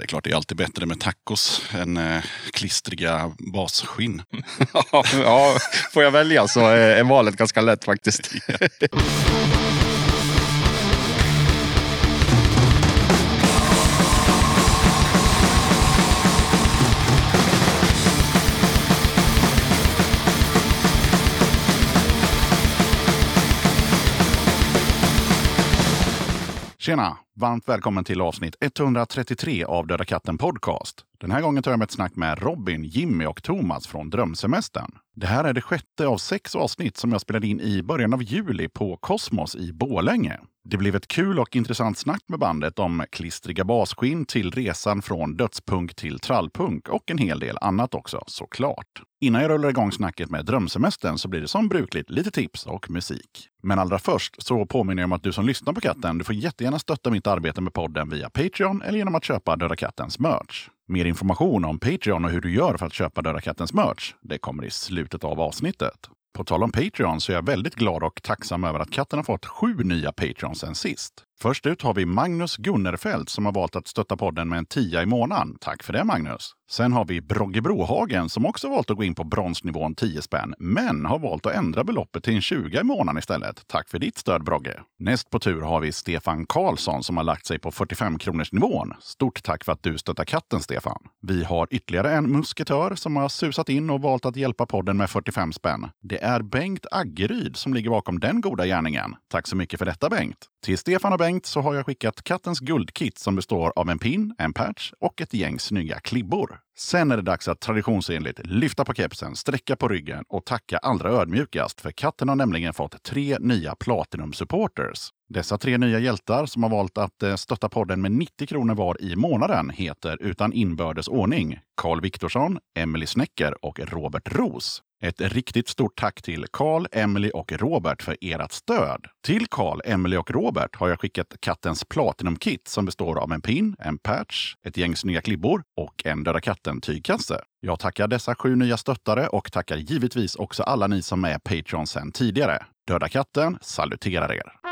det är klart, det är alltid bättre med tacos än eh, klistriga basskinn. ja, får jag välja så är valet ganska lätt faktiskt. Tjena! Varmt välkommen till avsnitt 133 av Döda katten Podcast. Den här gången tar jag med ett snack med Robin, Jimmy och Thomas från Drömsemestern. Det här är det sjätte av sex avsnitt som jag spelade in i början av juli på Kosmos i Bålänge. Det blev ett kul och intressant snack med bandet om klistriga basskinn till resan från dödspunk till trallpunk och en hel del annat också, såklart. Innan jag rullar igång snacket med drömsemestern så blir det som brukligt lite tips och musik. Men allra först så påminner jag om att du som lyssnar på katten, du får jättegärna stötta mitt arbete med podden via Patreon eller genom att köpa Döda Kattens merch. Mer information om Patreon och hur du gör för att köpa Döda Kattens merch, det kommer i slutet av avsnittet. På tal om Patreon så är jag väldigt glad och tacksam över att katten har fått sju nya Patreons sen sist. Först ut har vi Magnus Gunnerfelt som har valt att stötta podden med en tia i månaden. Tack för det Magnus! Sen har vi Brogge Brohagen som också valt att gå in på bronsnivån 10 spänn, men har valt att ändra beloppet till en 20 i månaden istället. Tack för ditt stöd Brogge! Näst på tur har vi Stefan Karlsson som har lagt sig på 45 kronors nivån. Stort tack för att du stöttar katten Stefan! Vi har ytterligare en musketör som har susat in och valt att hjälpa podden med 45 spänn. Det är Bengt Aggeryd som ligger bakom den goda gärningen. Tack så mycket för detta Bengt! Till Stefan och Bengt så har jag skickat kattens guldkit som består av en pin, en patch och ett gäng snygga klibbor. Sen är det dags att traditionsenligt lyfta på kepsen, sträcka på ryggen och tacka allra ödmjukast för katten har nämligen fått tre nya Platinum Supporters. Dessa tre nya hjältar som har valt att eh, stötta podden med 90 kronor var i månaden heter utan inbördes ordning Karl Viktorsson, Emily Snäcker och Robert Ros. Ett riktigt stort tack till Karl, Emily och Robert för ert stöd. Till Karl, Emily och Robert har jag skickat kattens Platinum-kit som består av en pin, en patch, ett gäng snygga klibbor och en Döda katten-tygkasse. Jag tackar dessa sju nya stöttare och tackar givetvis också alla ni som är Patreon sedan tidigare. Döda katten saluterar er!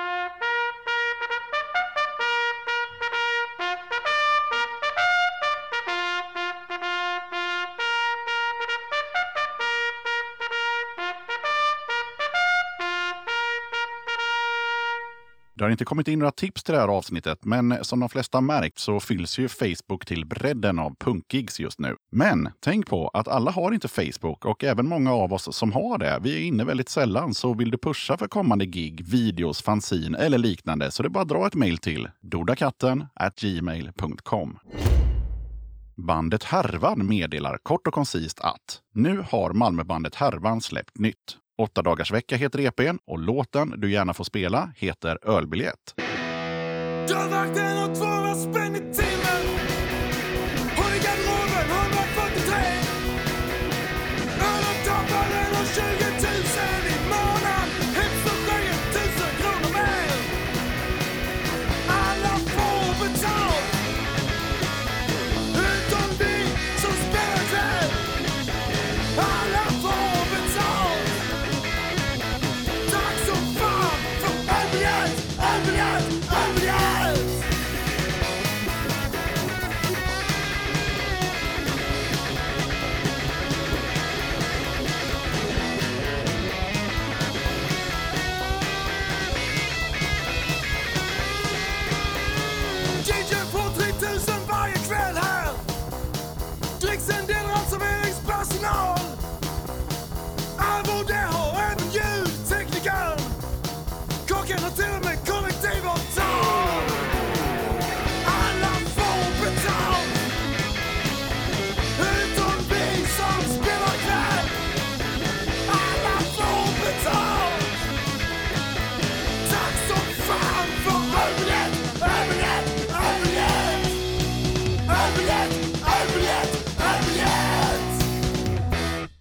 Det har inte kommit in några tips till det här avsnittet, men som de flesta märkt så fylls ju Facebook till bredden av punkgigs just nu. Men tänk på att alla har inte Facebook och även många av oss som har det, vi är inne väldigt sällan. Så vill du pusha för kommande gig, videos, fanzin eller liknande så det är bara att dra ett mejl till dodakatten gmail.com. Bandet Härvan meddelar kort och koncist att nu har Malmöbandet Härvan släppt nytt. Åtta dagars vecka heter EPn och låten du gärna får spela heter Ölbiljett.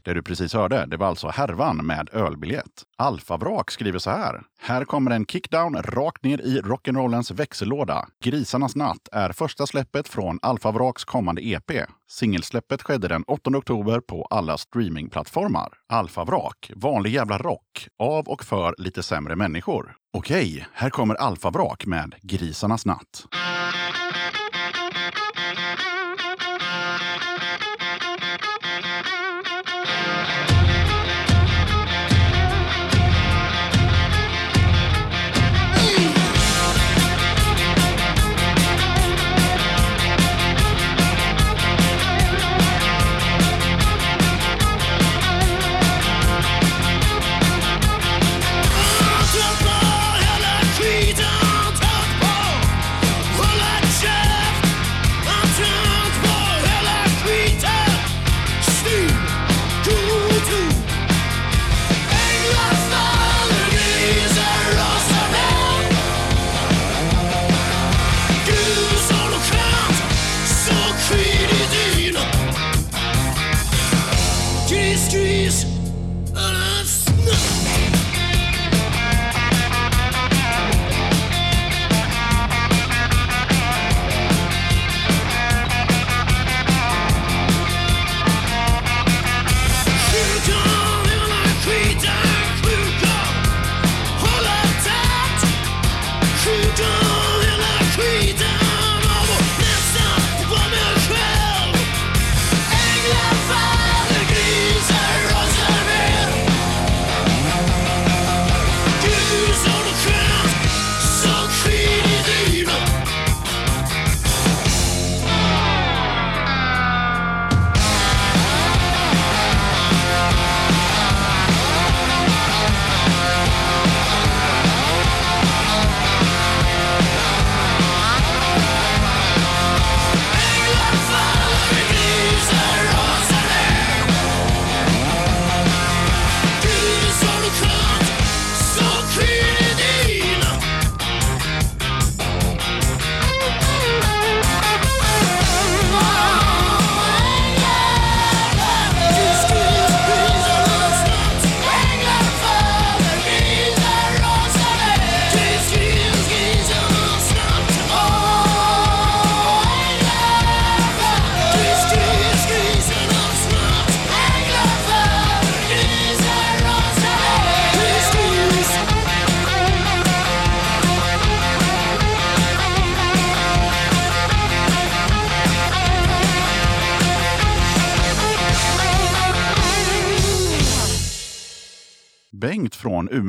Det du precis hörde, det var alltså Härvan med ölbiljett. Alfavrak skriver så här. Här kommer en kickdown rakt ner i rock'n'rollens växellåda. Grisarnas natt är första släppet från Alfavraks kommande EP. Singelsläppet skedde den 8 oktober på alla streamingplattformar. Alfavrak, vanlig jävla rock, av och för lite sämre människor. Okej, här kommer Alfavrak med Grisarnas natt.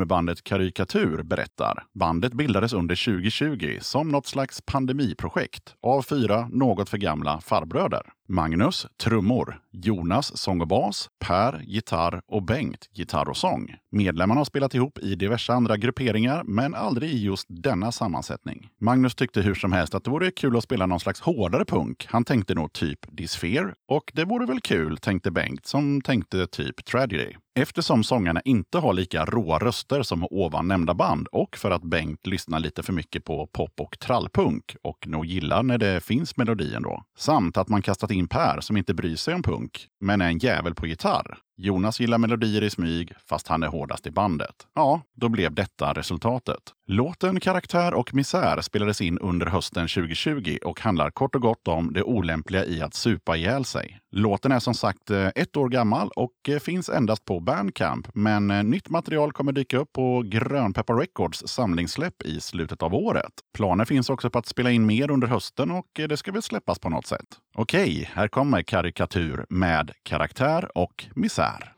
Bandet Karikatur berättar. Bandet bildades under 2020 som något slags pandemiprojekt av fyra något för gamla farbröder. Magnus, trummor. Jonas, sång och bas. Per, gitarr och Bengt, gitarr och sång. Medlemmarna har spelat ihop i diverse andra grupperingar, men aldrig i just denna sammansättning. Magnus tyckte hur som helst att det vore kul att spela någon slags hårdare punk. Han tänkte nog typ Disfear. Och det vore väl kul, tänkte Bengt, som tänkte typ Tragedy. Eftersom sångarna inte har lika råa röster som ovan nämnda band och för att Bengt lyssnar lite för mycket på pop och trallpunk och nog gillar när det finns melodi ändå. Samt att man kastat in Per som inte bryr sig om punk, men är en jävel på gitarr. Jonas gillar melodier i smyg, fast han är hårdast i bandet. Ja, då blev detta resultatet. Låten Karaktär och misär spelades in under hösten 2020 och handlar kort och gott om det olämpliga i att supa ihjäl sig. Låten är som sagt eh, ett år gammal och eh, finns endast på Bandcamp, men eh, nytt material kommer dyka upp på Grönpeppar Records samlingssläpp i slutet av året. Planer finns också på att spela in mer under hösten och det ska väl släppas på något sätt. Okej, här kommer Karikatur med Karaktär och misär. Karaktär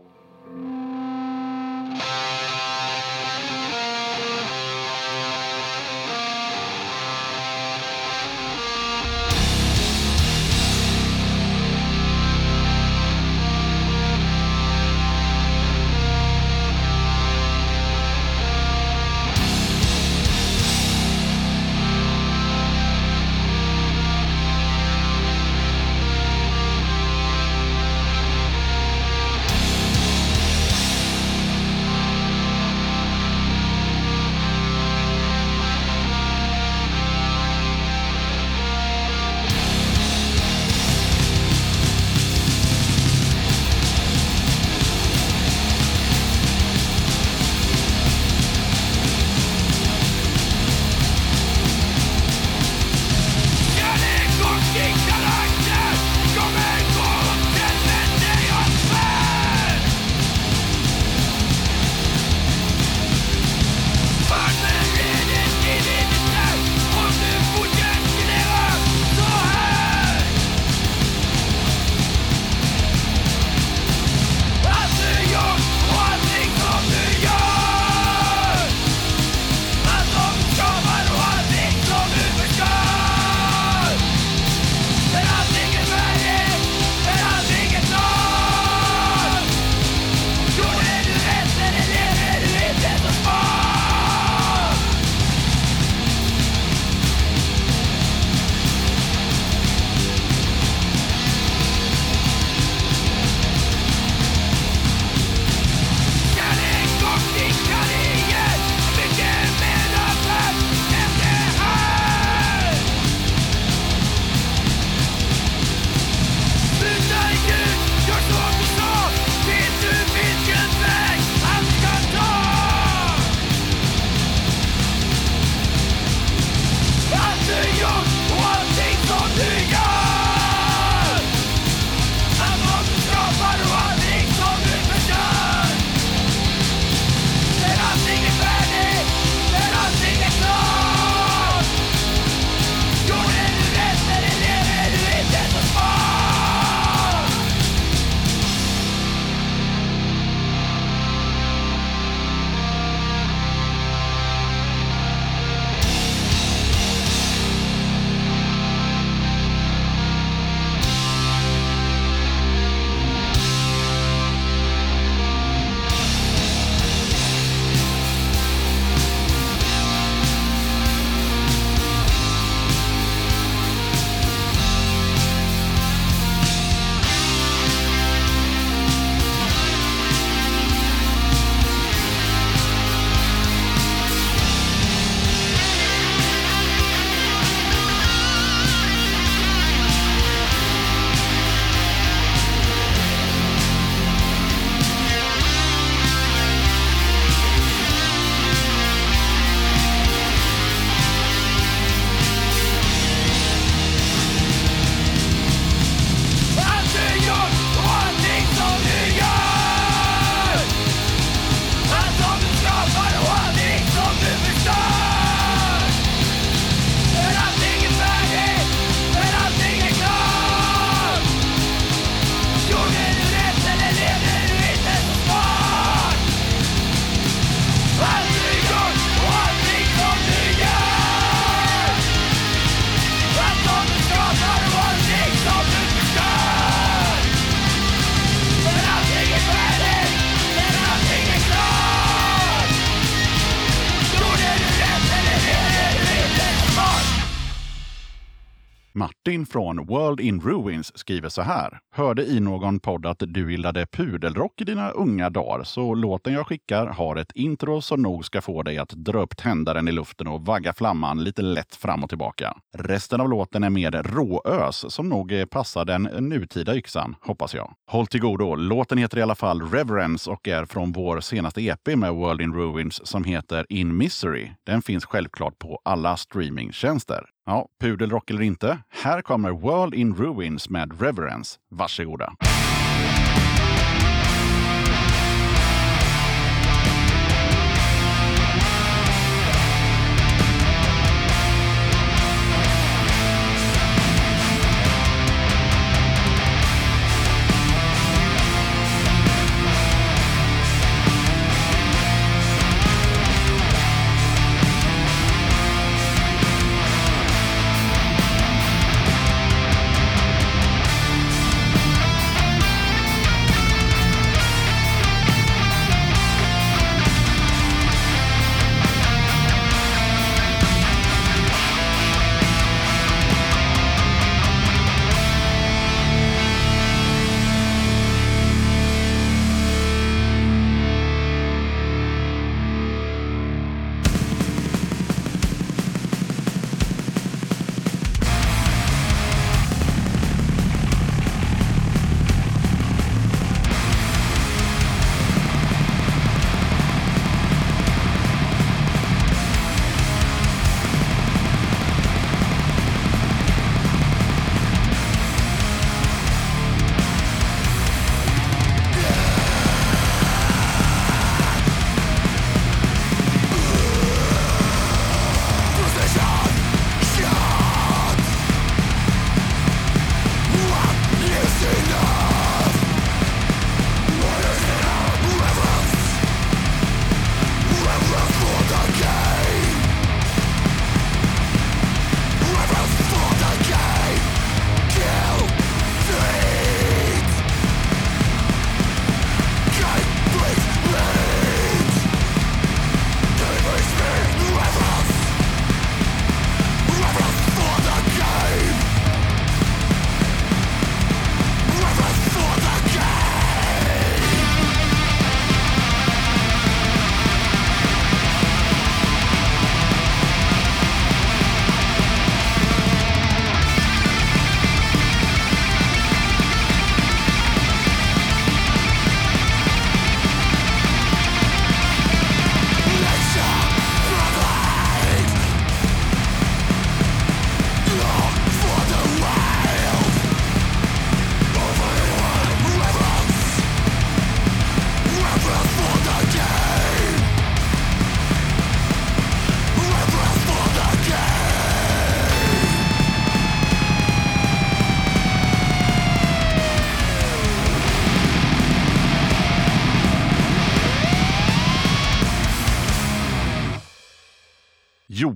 Martin från World in Ruins skriver så här. Hörde i någon podd att du gillade pudelrock i dina unga dagar, så låten jag skickar har ett intro som nog ska få dig att dra upp tändaren i luften och vagga flamman lite lätt fram och tillbaka. Resten av låten är mer råös som nog passar den nutida yxan, hoppas jag. Håll till godo. Låten heter i alla fall Reverence och är från vår senaste EP med World in Ruins som heter In Misery. Den finns självklart på alla streamingtjänster. Ja, pudelrock eller inte, här kommer World in Ruins med Reverence. Varsågoda.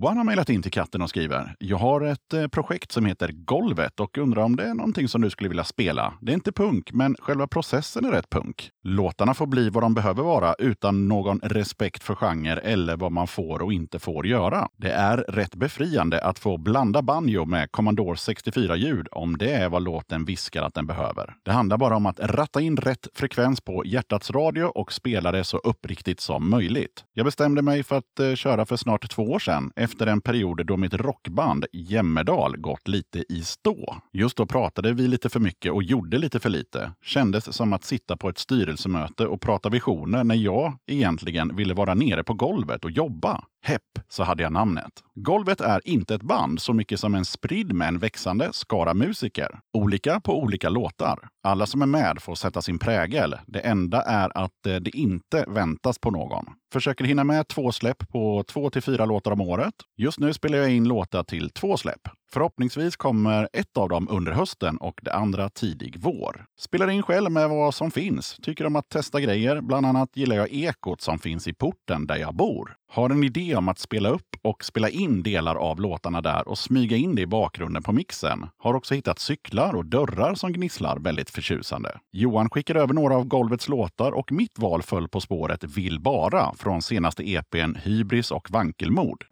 Johan har mejlat in till katten och skriver. Jag har ett eh, projekt som heter Golvet och undrar om det är någonting som du skulle vilja spela. Det är inte punk, men själva processen är rätt punk. Låtarna får bli vad de behöver vara utan någon respekt för genre eller vad man får och inte får göra. Det är rätt befriande att få blanda banjo med Commodore 64-ljud om det är vad låten viskar att den behöver. Det handlar bara om att ratta in rätt frekvens på hjärtats radio och spela det så uppriktigt som möjligt. Jag bestämde mig för att eh, köra för snart två år sedan efter en period då mitt rockband Jämmerdal gått lite i stå. Just då pratade vi lite för mycket och gjorde lite för lite. Kändes som att sitta på ett styrelsemöte och prata visioner när jag egentligen ville vara nere på golvet och jobba. Hepp, så hade jag namnet. Golvet är inte ett band så mycket som en spridd men växande skara musiker. Olika på olika låtar. Alla som är med får sätta sin prägel. Det enda är att eh, det inte väntas på någon. Försöker hinna med två släpp på två till fyra låtar om året. Just nu spelar jag in låtar till två släpp. Förhoppningsvis kommer ett av dem under hösten och det andra tidig vår. Spelar in själv med vad som finns. Tycker om att testa grejer. Bland annat gillar jag ekot som finns i porten där jag bor. Har en idé om att spela upp och spela in delar av låtarna där och smyga in det i bakgrunden på mixen. Har också hittat cyklar och dörrar som gnisslar väldigt förtjusande. Johan skickar över några av golvets låtar och mitt val föll på spåret Vill bara från senaste EPn Hybris och Vankelmod.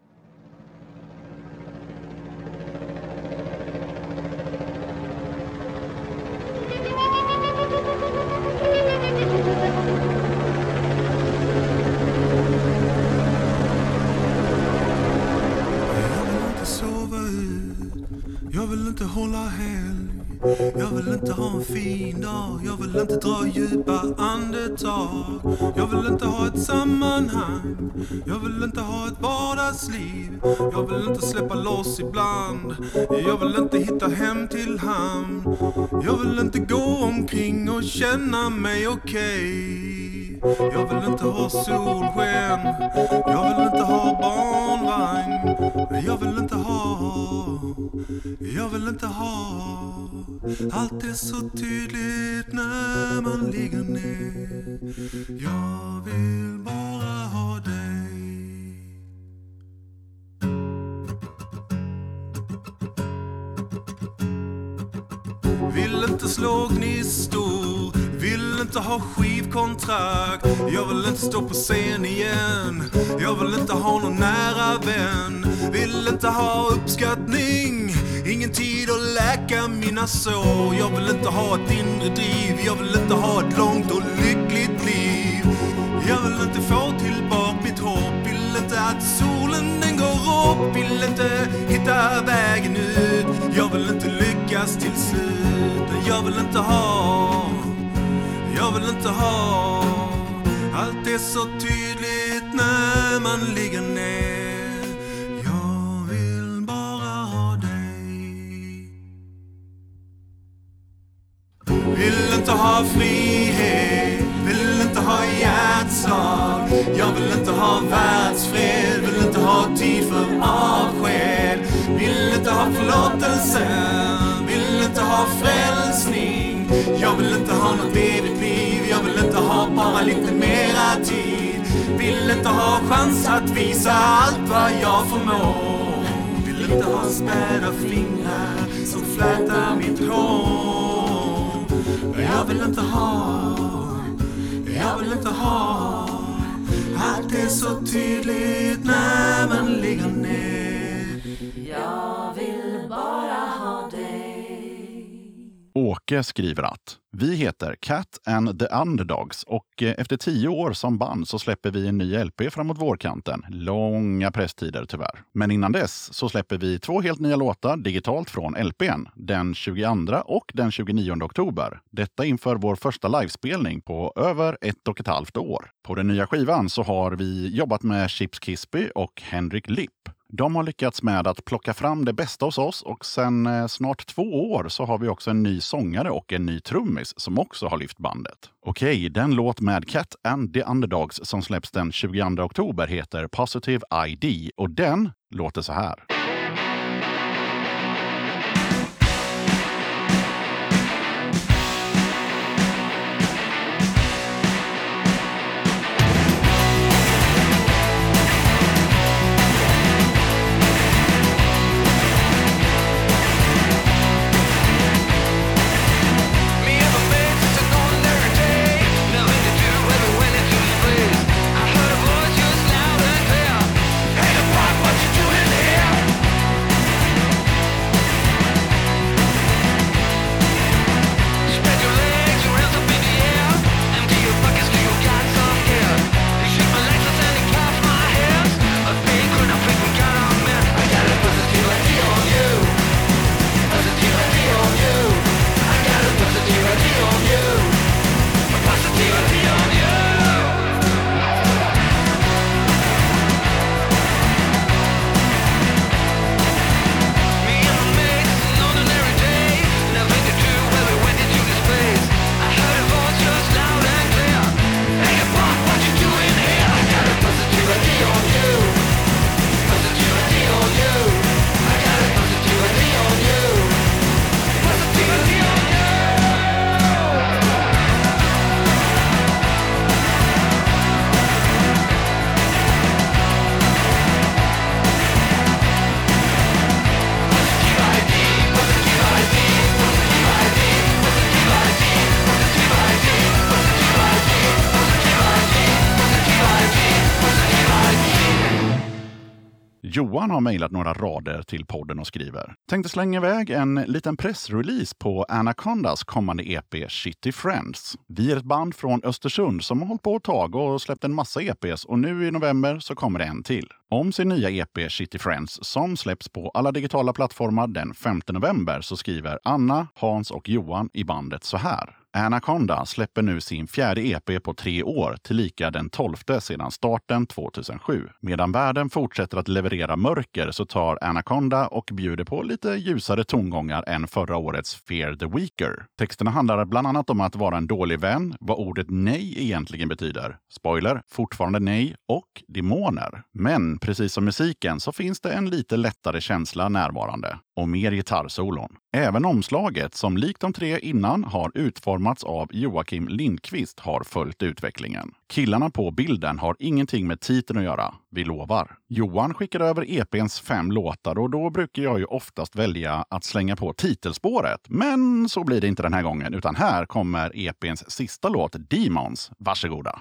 Jag vill inte dra djupa andetag. Jag vill inte ha ett sammanhang, jag vill inte ha ett vardagsliv. Jag vill inte släppa loss ibland, jag vill inte hitta hem till hamn. Jag vill inte gå omkring och känna mig okej. Jag vill inte ha solsken, jag vill inte ha barnvagn. Jag vill inte ha, jag vill inte ha. Allt är så tydligt när man ligger ner. Jag vill bara ha dig. Vill inte slå gnistor, vill inte ha skivkontrakt. Jag vill inte stå på scen igen, jag vill inte ha någon nära vän. Vill inte ha uppskattning, ingen tid att läka mina sår. Jag vill inte ha ett inre driv, jag vill inte ha ett långt och lyckligt liv. Jag vill inte få tillbaka mitt hopp, vill inte att solen den går upp. Vill inte hitta vägen ut, jag vill inte lyckas till slut. Jag vill inte ha, jag vill inte ha. Allt är så tydligt när man ligger ner. Ha frihet, vill inte ha hjärtslag. Jag vill inte ha världsfred, vill inte ha tid för avsked. Vill inte ha förlåtelse, vill inte ha frälsning. Jag vill inte ha något evigt liv, jag vill inte ha bara lite mera tid. Vill inte ha chans att visa allt vad jag förmår. Vill inte ha späda fingrar som flätar mitt hår. Jag vill inte ha, jag vill inte ha Allt är så tydligt när man ligger ner Ja. Åke skriver att vi heter Cat and the Underdogs och eh, efter tio år som band så släpper vi en ny LP framåt vårkanten. Långa presstider tyvärr. Men innan dess så släpper vi två helt nya låtar digitalt från LPn den 22 och den 29 oktober. Detta inför vår första livespelning på över ett och ett halvt år. På den nya skivan så har vi jobbat med Chips Kisby och Henrik Lipp. De har lyckats med att plocka fram det bästa hos oss och sen eh, snart två år så har vi också en ny sångare och en ny trummis som också har lyft bandet. Okej, den låt med Cat and the Underdogs som släpps den 22 oktober heter Positive ID och den låter så här. Johan har mejlat några rader till podden och skriver. Tänkte slänga iväg en liten pressrelease på Anacondas kommande EP Shitty Friends. Vi är ett band från Östersund som har hållit på ett tag och släppt en massa EPs och nu i november så kommer det en till. Om sin nya EP Shitty Friends som släpps på alla digitala plattformar den 5 november så skriver Anna, Hans och Johan i bandet så här. Anaconda släpper nu sin fjärde EP på tre år, tillika den tolfte sedan starten 2007. Medan världen fortsätter att leverera mörker så tar Anaconda och bjuder på lite ljusare tongångar än förra årets Fear the Weaker. Texterna handlar bland annat om att vara en dålig vän, vad ordet nej egentligen betyder. Spoiler, fortfarande nej och demoner. Men precis som musiken så finns det en lite lättare känsla närvarande och mer gitarrsolon. Även omslaget, som likt de tre innan har formats av Joakim Lindqvist, har följt utvecklingen. Killarna på bilden har ingenting med titeln att göra. Vi lovar. Johan skickar över EPns fem låtar och då brukar jag ju oftast välja att slänga på titelspåret. Men så blir det inte den här gången, utan här kommer EPns sista låt, Demons. Varsågoda.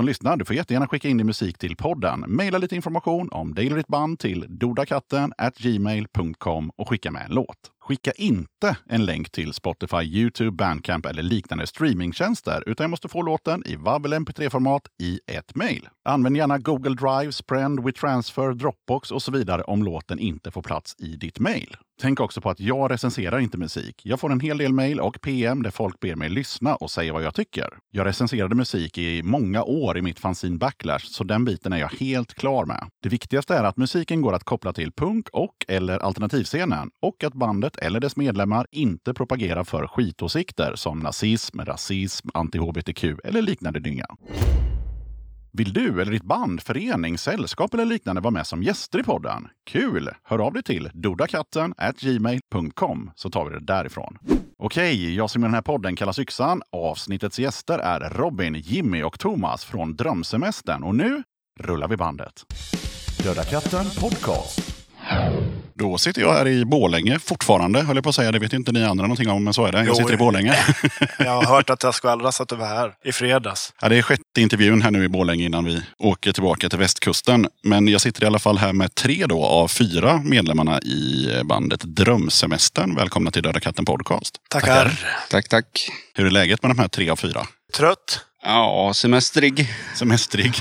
Som lyssnar, du får jättegärna skicka in din musik till podden. Maila lite information om dig eller ditt band till dodakatten gmail.com och skicka med en låt. Skicka inte en länk till Spotify, Youtube, Bandcamp eller liknande streamingtjänster, utan jag måste få låten i WAV eller MP3-format i ett mejl. Använd gärna Google Drive, Sprend, WeTransfer, Dropbox och så vidare om låten inte får plats i ditt mejl. Tänk också på att jag recenserar inte musik. Jag får en hel del mejl och PM där folk ber mig lyssna och säga vad jag tycker. Jag recenserade musik i många år i mitt fanzine Backlash, så den biten är jag helt klar med. Det viktigaste är att musiken går att koppla till punk och eller alternativscenen och att bandet eller dess medlemmar inte propagerar för skitåsikter som nazism, rasism, anti-hbtq eller liknande dynga. Vill du eller ditt band, förening, sällskap eller liknande vara med som gäster i podden? Kul! Hör av dig till dodakatten gmail.com så tar vi det därifrån. Okej, jag som i den här podden kallas Yxan. Avsnittets gäster är Robin, Jimmy och Thomas från Drömsemestern. Och nu rullar vi bandet. Döda katten podcast. Då sitter jag här i Borlänge fortfarande, höll jag på att säga. Det vet inte ni andra någonting om, men så är det. Jag Jo, sitter i Borlänge. Jag har hört att det har skvallrats att du var här i fredags. Ja, det är sjätte intervjun här nu i Borlänge innan vi åker tillbaka till västkusten. Men jag sitter i alla fall här med tre då av fyra medlemmarna i bandet Drömsemestern. Välkomna till Döda katten podcast. Tackar. Tack, tack. Hur är läget med de här tre av fyra? Trött? Ja, semestrig. Semestrig.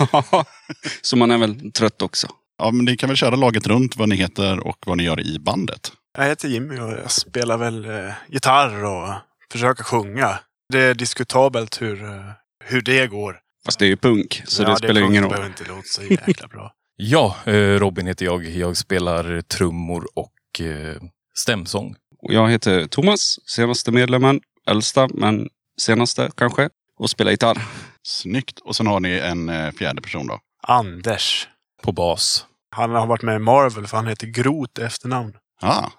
Så man är väl trött också. Ja, men ni kan väl köra laget runt vad ni heter och vad ni gör i bandet. Jag heter Jimmy och jag spelar väl eh, gitarr och försöker sjunga. Det är diskutabelt hur, eh, hur det går. Fast det är ju punk, så Ja, det spelar ingen roll. behöver inte låta så jäkla bra. Ja, eh, Robin heter jag. Jag spelar trummor och eh, stämsång. Och Jag heter Thomas, senaste medlemmen. Äldsta, men senaste kanske. Och spelar gitarr. Snyggt. Och sen har ni en eh, fjärde person då. Anders. På bas. Han har varit med i Marvel för han heter Groth i efternamn. Ah,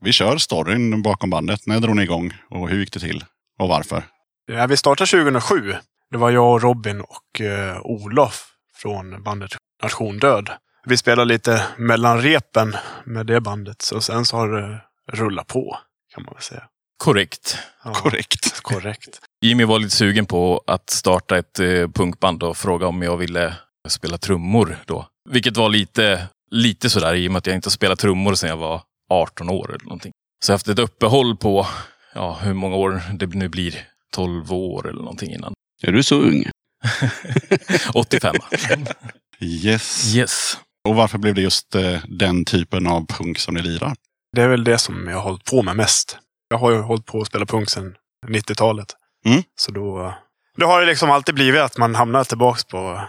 vi kör storyn bakom bandet. När drog ni igång och hur gick det till? Och varför? Ja, vi startade 2007. Det var jag och Robin och eh, Olof från bandet Nation Död. Vi spelade lite mellan repen med det bandet. Så sen så har det rullat på, kan man väl säga. Korrekt. Ja, Korrekt. Korrekt. Jimmy var lite sugen på att starta ett eh, punkband och fråga om jag ville spela trummor då. Vilket var lite, lite sådär i och med att jag inte har spelat trummor sedan jag var 18 år eller någonting. Så jag har haft ett uppehåll på, ja, hur många år det nu blir. 12 år eller någonting innan. Är du så ung? 85. Yes. Yes. Och varför blev det just eh, den typen av punk som ni lirar? Det är väl det som jag har hållit på med mest. Jag har ju hållit på att spela punk sedan 90-talet. Mm. Så då, då har det liksom alltid blivit att man hamnar tillbaks på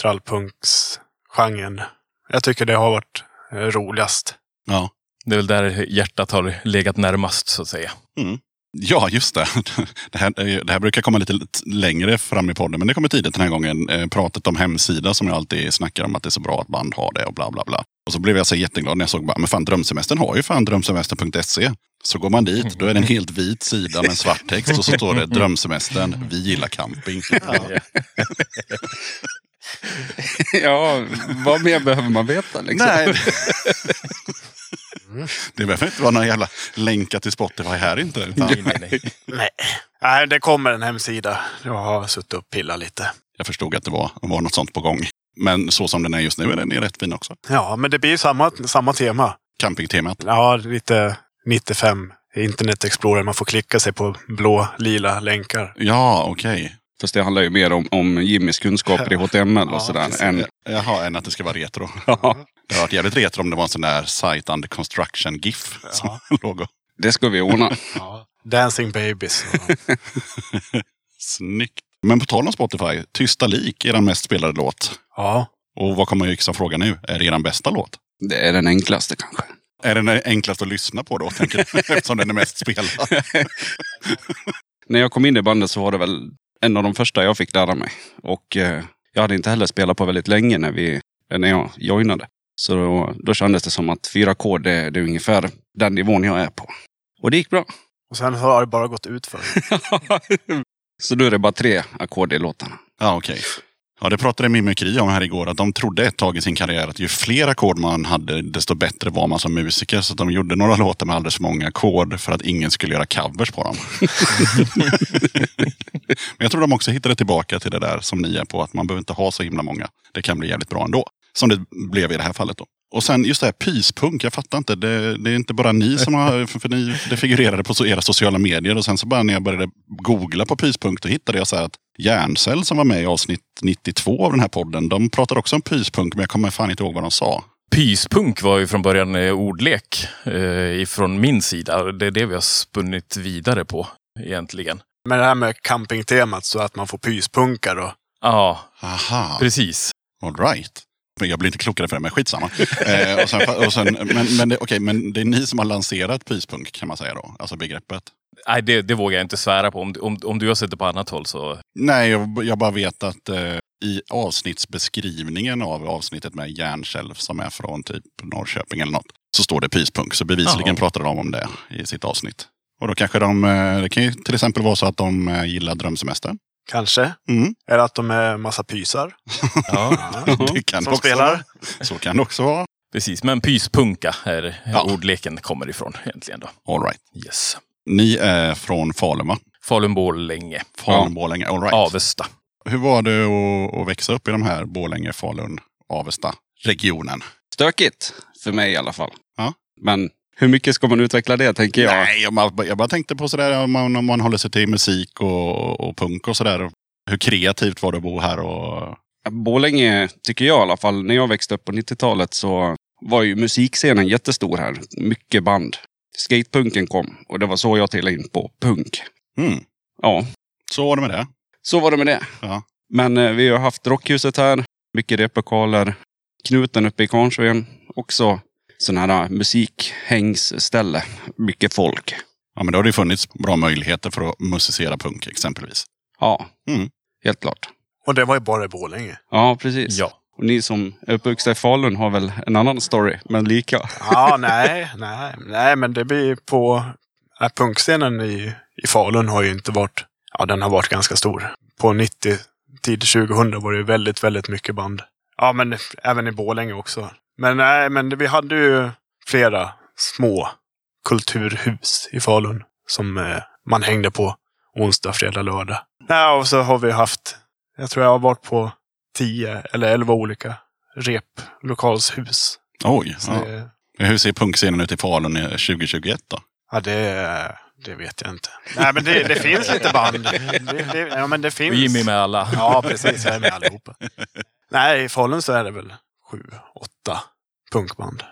trallpunksgenren. Jag tycker det har varit eh, roligast. Ja. Det är väl där hjärtat har legat närmast så att säga. Ja, just det. Det här, eh, det här brukar komma lite längre fram i podden, men det kommer tidigt den här gången. Eh, pratet om hemsida som jag alltid snackar om att det är så bra att band har det och bla bla bla. Och så blev jag så jätteglad när jag såg bara, men fan Drömsemestern har ju fan drömsemestern.se. Så går man dit, då är det en helt vit sida med svart text och så står det Drömsemestern, vi gillar camping. ja, vad mer behöver man veta liksom? Nej. Det behöver inte vara några jävla länkar till Spotify här inte. Utan Nej, nej, nej. Nej. Nej, det kommer en hemsida. Jag har suttit och pillat lite. jag förstod att det var, var något sånt på gång. Men så som den är just nu är den är rätt fin också. Ja, men det blir ju samma, samma tema. Campingtemat. Ja, lite 95 Internet Explorer. Man får klicka sig på blå, lila länkar. Ja, okej. Fast det handlar ju mer om, om Jimmys kunskaper i HTML och Ja, sådär. precis. Än, Jaha, än att det ska vara retro. ja, Det hade varit jävligt retro om det var en sån där site under construction GIF som logo. det ska vi ordna. Ja. Dancing Babies. och- Snyggt. Men på tal om Spotify, Tysta lik är den mest spelade låt. Ja. Och vad kommer jag fråga nu? Är det er bästa låt? Det är den enklaste kanske. Är den enklast att lyssna på då, tänker du? Eftersom den är mest spelad. När jag kom in i bandet så var det väl en av de första jag fick lära mig. Och eh, jag hade inte heller spelat på väldigt länge när, vi, när jag joinade. Så då, då kändes det som att fyra ackord det, det är ungefär den nivån jag är på. Och det gick bra. Och sen har det bara gått ut för. så nu är det bara tre ackord i låtarna. Ja, okej. Ja, det pratade Mimikry om här igår. Att de trodde ett tag i sin karriär att ju fler ackord man hade, desto bättre var man som musiker. Så de gjorde några låtar med alldeles för många ackord för att ingen skulle göra covers på dem. Men jag tror de också hittade tillbaka till det där som ni är på. Att man behöver inte ha så himla många. Det kan bli jävligt bra ändå. Som det blev i det här fallet då. Och sen just det här pyspunk, jag fattar inte. Det, det är inte bara ni som har, för, ni, det figurerade på era sociala medier. Och sen så bara när jag började googla på pyspunk, då hittade jag så här att Järncell som var med i avsnitt 92 av den här podden, de pratade också om pyspunk, men jag kommer fan inte ihåg vad de sa. Pyspunk var ju från början eh, ordlek eh, ifrån min sida. Det är det vi har spunnit vidare på egentligen. Men det här med campingtemat så att man får pyspunkar och Ja, Aha, precis. all right. Jag blir inte klokare för det, men skitsamma. eh, och sen, och sen, men, men, det, okej, men det är ni som har lanserat pyspunk kan man säga då? Alltså begreppet. Nej, det, det vågar jag inte svära på. Om, om, om du har sett det på annat håll så... Nej, jag, jag bara vet att eh, i avsnittsbeskrivningen av avsnittet med Järnkälv som är från typ Norrköping eller något. Så står det pyspunk. Så bevisligen Jaha. pratade de om det i sitt avsnitt. Och då kanske de, eh, det kan ju till exempel vara så att de eh, gillar drömsemestern. Kanske. Mm. Eller att de är massa pysar. Ja, Det kan Som också spelar. Vara. Så kan det också vara. precis. Men pyspunka är Ja. ordleken kommer ifrån egentligen. Då. All right. Yes. Ni är från Falun va? Falun-Borlänge. Falun, Borlänge. All right. Avesta. Hur var det att, att växa upp i de här Borlänge, Falun, Avesta regionen? Stökigt, för mig i alla fall. Ja. Men hur mycket ska man utveckla det, tänker jag. Nej, jag bara, jag bara tänkte på sådär om man, om man håller sig till musik och, och punk och sådär. Hur kreativt var det att bo här? Och... Borlänge, tycker jag i alla fall, när jag växte upp på 90-talet så var ju musikscenen jättestor här. Mycket band. Skatepunken kom och det var så jag trillade in på punk. Mm. Ja, Så var det med det. Så var det med det. Ja. Men eh, vi har haft Rockhuset här, mycket replokaler. Knuten uppe i Kvarnsveden. Också sådana här musikhängsställe. Mycket folk. Ja, men då har det ju funnits bra möjligheter för att musicera punk exempelvis. Ja, Mm. helt klart. Och det var ju bara i Borlänge. Ja, precis. Ja. Och ni som är uppvuxna i Falun har väl en annan story, men lika. Ja, nej, nej, nej, men det blir på... Äh, punkscenen i, i Falun har ju inte varit... Ja, den har varit ganska stor. På 90, tid 2000 var det ju väldigt, väldigt mycket band. Ja, men även i Borlänge också. Men nej, men vi hade ju flera små kulturhus i Falun som eh, man hängde på onsdag, fredag, lördag. Ja, och så har vi haft... Jag tror jag har varit på 10 eller 11 olika replokalshus. Oj. Så Ja. det, Hur ser punkscenen ut i Falun i 2021 då? Ja, det, det vet jag inte. Nej, men det, det finns lite band. Det, det, ja, men det finns. Jimmy med alla. Ja, precis. Jag är med allihopa. Nej, i Falun så är det väl sju, åtta punkband.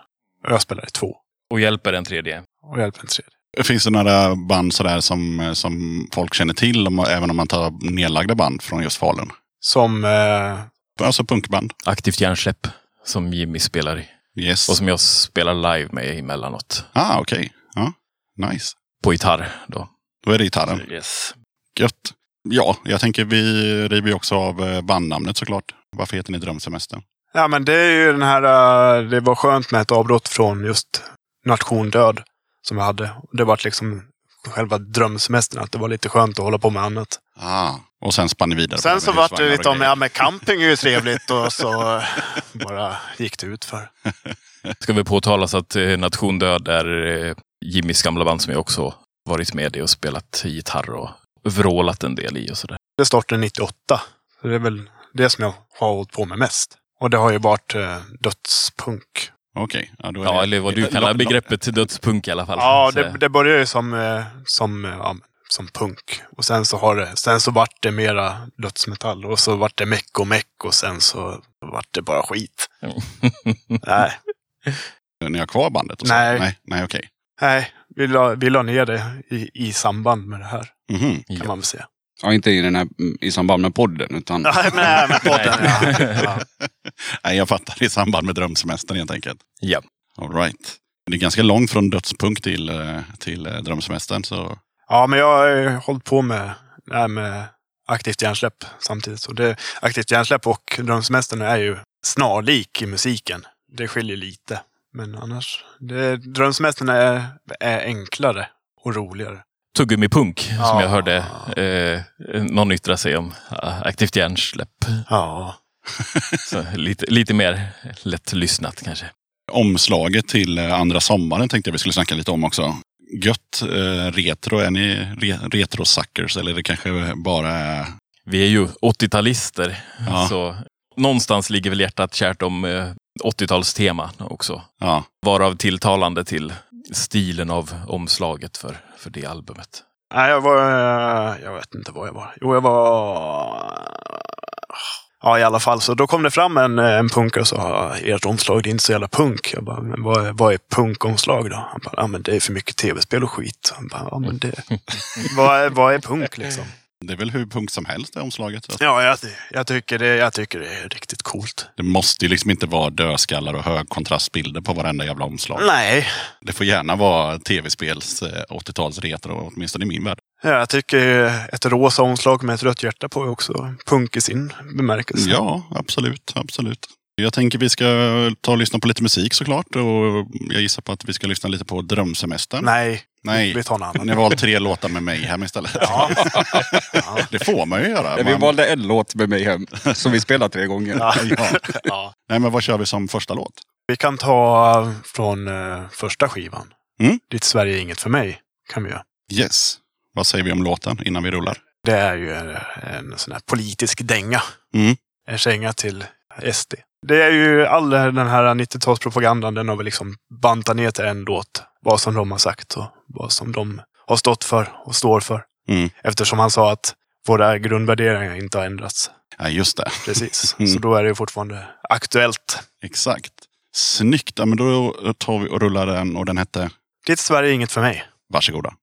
Och jag spelar i två. Och hjälper en tredje. Och hjälper en tredje. Finns det några band sådär som, som folk känner till, om, även om man tar nedlagda band från just Falun? Som... Eh, Alltså punkband. Aktivt hjärnsläpp. Som Jimmy spelar i. Yes. Och som jag spelar live med emellanåt. Ah, okej. Ja, nice. På gitarr då. Då är det gitarren. Yes. Gött. Ja, jag tänker vi river ju också av eh, bandnamnet såklart. Varför heter ni Drömsemestern? Ja, men det är ju den här... eh, Det var skönt med ett avbrott från just Nation Död. Som vi hade. Det var liksom själva drömsemestern. Att det var lite skönt att hålla på med annat. Ah, och sen spann ni vidare. Sen så vart det lite och om, ja men camping är ju trevligt och så bara gick det ut för. Ska vi påtalas att eh, Nation Död är eh, Jimmys gamla band som jag också varit med i och spelat gitarr och vrålat en del i och sådär. Det startade 98. Så det är väl det som jag har hållit på med mest. Och det har ju varit eh, dödspunk. Okej. Ja, då är Ja, det- eller vad du kallar begreppet dödspunk i alla fall. Ja, det, det började ju som, eh, som, eh, ja, som punk. Och sen så har det, sen så vart det mera dödsmetall. Och så vart det meck och meck och sen så vart det bara skit. Nej, Ni har kvar bandet? Och så? Nej. Nej, nej okej. nej vi, la, vi la ner det i, i samband med det här. Mhm. Kan Ja. man väl säga. Ja, inte i, den här, i samband med podden, utan Nej, men, men podden, ja. Nej, jag fattar. I samband med Drömsemestern helt enkelt. Ja. All right. Det är ganska långt från dödspunk till, eh, till eh, Drömsemestern. Så Ja, men jag har hållit på med, här med aktivt hjärnsläpp samtidigt. Så det, aktivt hjärnsläpp och Drömsemestern är ju snarlik i musiken. Det skiljer lite. Men annars, det, Drömsemestern är, är enklare och roligare. Tuggummipunk, som Ja. jag hörde eh, någon yttra sig om. eh, Aktivt hjärnsläpp. Ja. Så lite, lite mer lättlyssnat kanske. omslaget till eh, andra sommaren tänkte jag vi skulle snacka lite om också. Gött eh, retro. Är ni re retro-suckers eller är det kanske bara är... Vi är ju 80-talister. Ja. Så någonstans ligger väl hjärtat kärt om eh, 80-talstema också. Ja, Varav tilltalande till stilen av omslaget för, för det albumet. Nej, jag var... eh, Jag vet inte vad jag var. Jo, jag var... Ja, i alla fall. Så då kom det fram en, en punkare och sa ert omslag det är inte så jävla punk. Jag bara, men vad, är- vad är punkomslag då? Han bara, ja men det är för mycket tv-spel och skit. Han bara, ja men det... vad, är, vad är punk liksom? Det är väl hur punk som helst det omslaget. Ja, jag, jag, tycker det, jag tycker det är riktigt coolt. Det måste ju liksom inte vara dödskallar och högkontrastbilder på varenda jävla omslag. Nej, Det får gärna vara tv-spels eh, 80-tals retro, åtminstone i min värld. jag tycker ett rosa omslag med ett rött hjärta på är också punk i sin bemärkelse. Ja, absolut, absolut. Jag tänker vi ska ta och lyssna på lite musik såklart. Och jag gissar på att vi ska lyssna lite på Drömsemestern. Nej, Nej. vi tar en annan. Ni har valt tre låtar med mig hem istället. Ja. Ja. Det får man ju göra. vi Man- valde en låt med mig hem, som vi spelar tre gånger. Ja. Ja. ja. Nej, men vad kör vi som första låt? Vi kan ta från eh, första skivan. Mm. Ditt Sverige är inget för mig. Kan vi göra. Yes. Vad säger vi om låten innan vi rullar? Det är ju eh, en sån här politisk dänga. Mm. En känga till SD. Det är ju all den här 90-talspropagandan, den har vi liksom bantat ner till en låt. Vad som de har sagt och vad som de har stått för och står för. Mm. Eftersom han sa att våra grundvärderingar inte har ändrats. Ja, just det. Precis. Mm. Så då är det ju fortfarande aktuellt. Exakt. Snyggt. Ja, men då tar vi och rullar den och den hette Ditt Sverige är inget för mig. Varsågoda.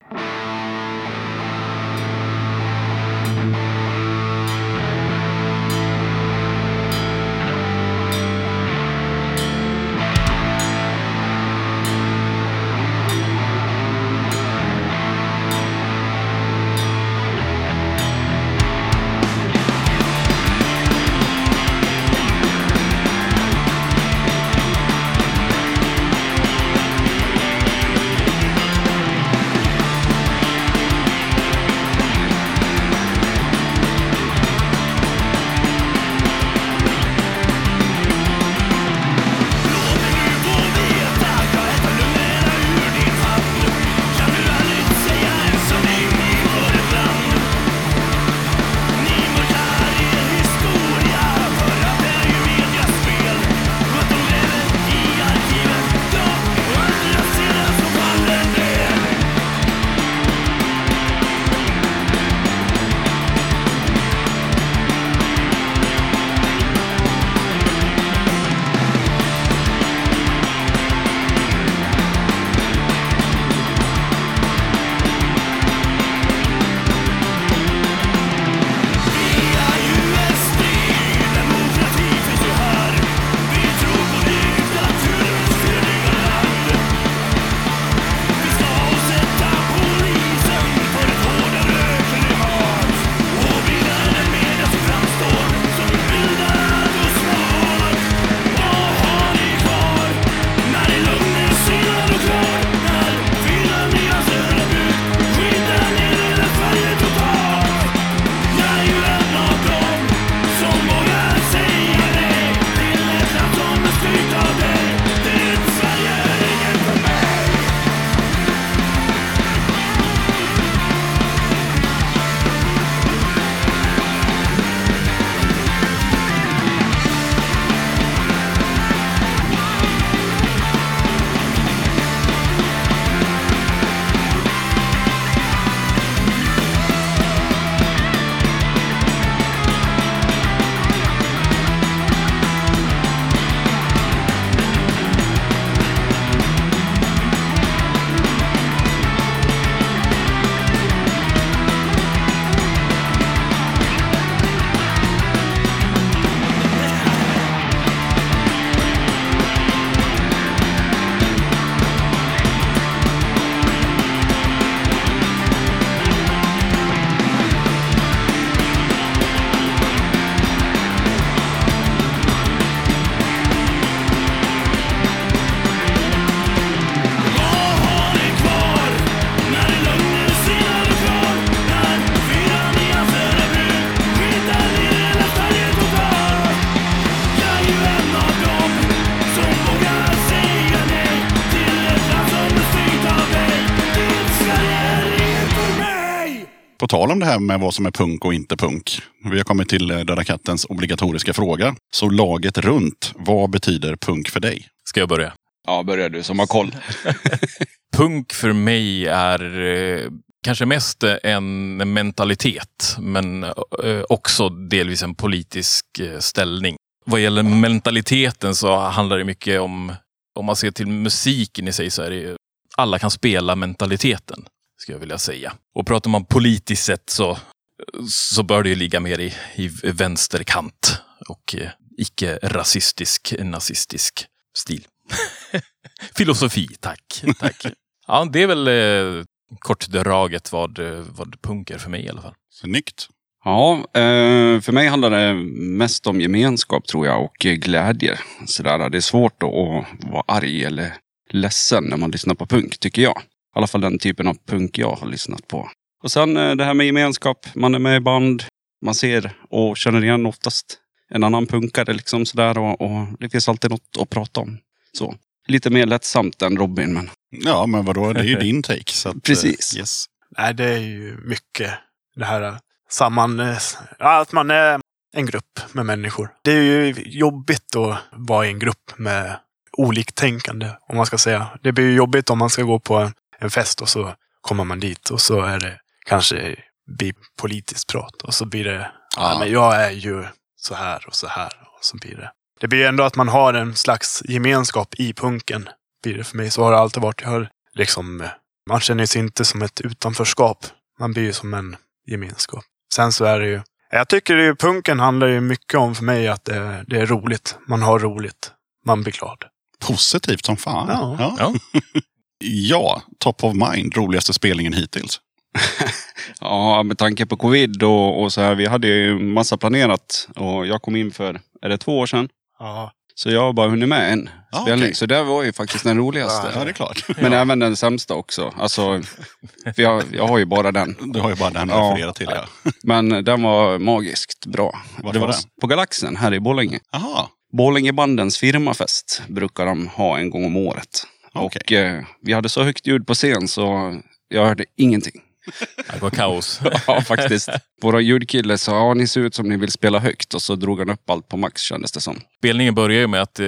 På tal om det här med vad som är punk och inte punk. Vi har kommit till eh, Döda kattens obligatoriska fråga. Så laget runt, vad betyder punk för dig? Ska jag börja? Ja, börjar du som har koll. Punk för mig är eh, kanske mest en mentalitet, men eh, också delvis en politisk eh, ställning. Vad gäller mentaliteten så handlar det mycket om, om man ser till musiken i sig så är det ju, alla kan spela mentaliteten, skulle jag vilja säga. Och pratar man politiskt sett så, så bör det ju ligga mer i, i vänsterkant och eh, icke-rasistisk, nazistisk stil. Filosofi, tack. tack. Ja, det är väl eh, kortdraget vad, eh, vad punk är för mig i alla fall. Snyggt. Ja, eh, för mig handlar det mest om gemenskap tror jag och glädje. Sådär, det är svårt att att vara arg eller ledsen när man lyssnar på punk, tycker jag. I alla fall den typen av punk jag har lyssnat på. Och sen eh, det här med gemenskap. Man är med i band. Man ser och känner igen oftast en annan punkare liksom sådär. Och, och det finns alltid något att prata om. Så. Lite mer lättsamt än Robin, men Ja, men vadå, det är ju din take. Så att, eh, Precis. Yes. Nej, det är ju mycket det här eh, samman... Ja, att man är en grupp med människor. Det är ju jobbigt att vara i en grupp med oliktänkande, om man ska säga. Det blir ju jobbigt om man ska gå på en, fest och så kommer man dit och så är det kanske blir politiskt prat och så blir det, ja. Men jag är ju så här och så här och så blir det. Det blir ändå att man har en slags gemenskap i punken. Blir det för mig. Så har det alltid varit. Jag har liksom, eh, man känner sig inte som ett utanförskap. Man blir ju som en gemenskap. Sen så är det ju, jag tycker ju punken handlar ju mycket om för mig att det, det är roligt. Man har roligt. Man blir glad. Positivt som fan. Ja. Ja. Ja, top of mind, roligaste spelningen hittills. Ja, med tanke på covid och, och så här. Vi hade ju massa planerat och jag kom in för, är det två år sedan? Ja. Så jag har bara hunnit med en Ja, spelning. okej. Så det var ju faktiskt den roligaste. Ja, det är klart. Men även den sämsta också. Alltså, för jag, jag har ju bara den. Du har ju bara den att Ja. referera till. Ja. Men den var magiskt bra. Vart det var var den? på Galaxen här i Borlänge. Jaha, Borlängebandens firmafest brukar de ha en gång om året. Okej. Och eh, vi hade så högt ljud på scen så jag hörde ingenting. Det var kaos. Ja, faktiskt. Våra ljudkille sa, ja ni ser ut som ni vill spela högt. Och så drog han upp allt på max kändes det som. Spelningen började ju med att eh,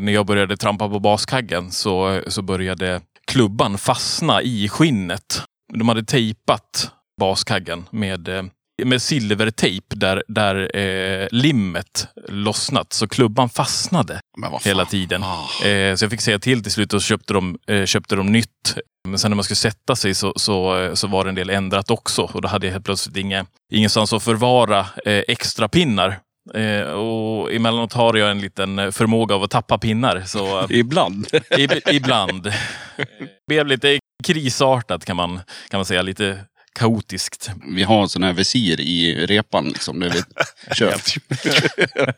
när jag började trampa på baskaggen så, så började klubban fastna i skinnet. De hade tejpat baskaggen med, eh, med silvertejp där, där eh, limmet lossnat. Så klubban fastnade hela tiden. Ah. Eh, så jag fick säga till till slut och så köpte de, eh, köpte de nytt. Men sen när man skulle sätta sig så, så, eh, så var det en del ändrat också. Och då hade jag helt plötsligt inga, ingenstans att förvara eh, extra pinnar. Eh, och emellanåt har jag en liten eh, förmåga av att tappa pinnar. Så Ibland. ib, ibland. Eh, blev lite krisartat kan man, kan man säga. Lite kaotiskt. Vi har en sån här visir i repan liksom. Där vi kör.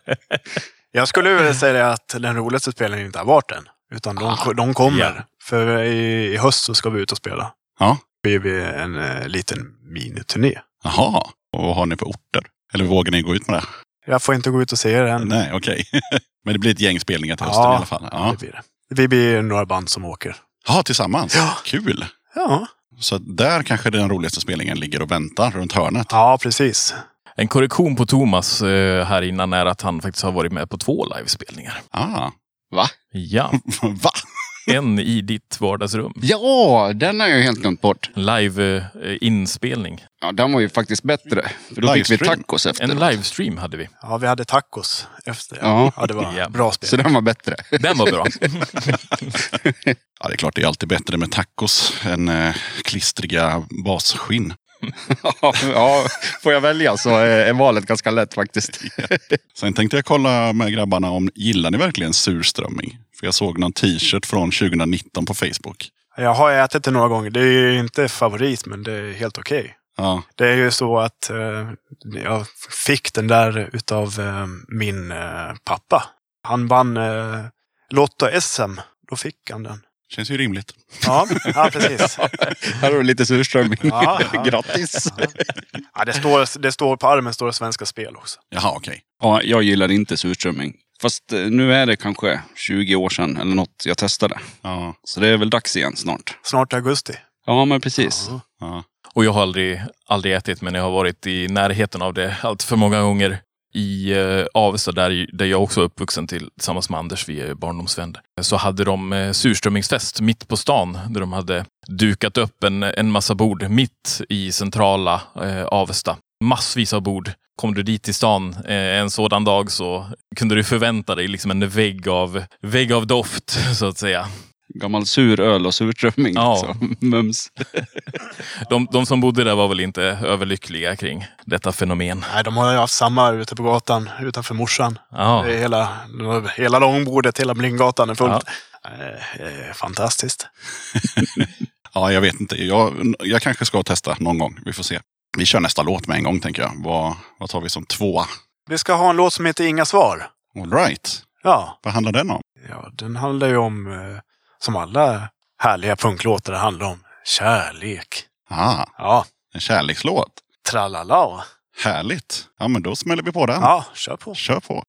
Jag skulle vilja säga att den roligaste spelningen inte har varit än. Utan de, Ah, de kommer. ja. För i, i höst så ska vi ut och spela. Ja. Det blir en eh, liten miniturné. Jaha, och vad har ni för orter? Eller vågar ni gå ut med det? Jag får inte gå ut och se det än. Nej, okej. Men det blir ett gäng spelningar till hösten Ja, i alla fall. Ja. Det blir det. Vi blir några band som åker. ja, tillsammans. Ja. Kul! Ja, Så där kanske den roligaste spelningen ligger och väntar runt hörnet. ja precis. En korrektion på Thomas eh, här innan är att han faktiskt har varit med på två livespelningar. Ah, Va? Ja, va? en i ditt vardagsrum. Ja, den har jag helt glömt bort. Live-inspelning. Ja, den var ju faktiskt bättre. För då fick vi tacos efter. En livestream hade vi. Ja, vi hade tacos efter. Ja. ja det var Ja. bra Så spel. den var bättre. Den var bra. Ja, det är klart det är alltid bättre med tacos än eh, klistriga basskinn. ja, får jag välja så är valet ganska lätt faktiskt. Sen tänkte jag kolla med grabbarna om gillar ni verkligen surströmming? För jag såg någon t-shirt från 2019 på Facebook. Jag har ätit det några gånger. Det är ju inte favorit, men det är helt okej. Ja, Det är ju så att eh, jag fick den där utav eh, min eh, pappa. Han vann eh, Lotto-SM. Då fick han den. känns ju rimligt. Ja, ja precis. Här har du lite surströmming. Ja, ja. Grattis! Ja, det, står, det står på armen står det Svenska Spel också. Jaha, okej. Ja, jag gillar inte surströmming. Fast eh, nu är det kanske 20 år sedan eller något jag testade. Ja, Så det är väl dags igen snart. Snart augusti. Ja, men precis. Ja. Och jag har aldrig, aldrig ätit, men jag har varit i närheten av det allt för många gånger. I eh, Avesta, där, där jag också är uppvuxen till, tillsammans med Anders, vi är barndomsvänner, så hade de eh, surströmmingsfest mitt på stan. Där de hade dukat upp en, en massa bord mitt i centrala eh, Avesta. Massvis av bord. Kom du dit till stan eh, en sådan dag så kunde du förvänta dig liksom en vägg av, vägg av doft, så att säga. Gammal sur öl och surströmming. Ja. liksom. Mums. De, de som bodde där var väl inte överlyckliga kring detta fenomen. Nej, de har ju haft samma ute på gatan utanför morsan. Ja, Det är hela, hela långbordet, hela Blinggatan är fullt. Eh, eh, fantastiskt. Ja, jag vet inte. Jag, jag kanske ska testa någon gång. Vi får se. Vi kör nästa låt med en gång, tänker jag. Vad, vad tar vi som tvåa? Vi ska ha en låt som heter Inga svar. All right. Ja, Vad handlar den om? ja den handlar ju om, eh, som alla härliga punklåtar handlar om, kärlek. Ah, Ja, en kärlekslåt. tralala. Härligt. Ja, men då smäller vi på den. Ja, kör på. Kör på.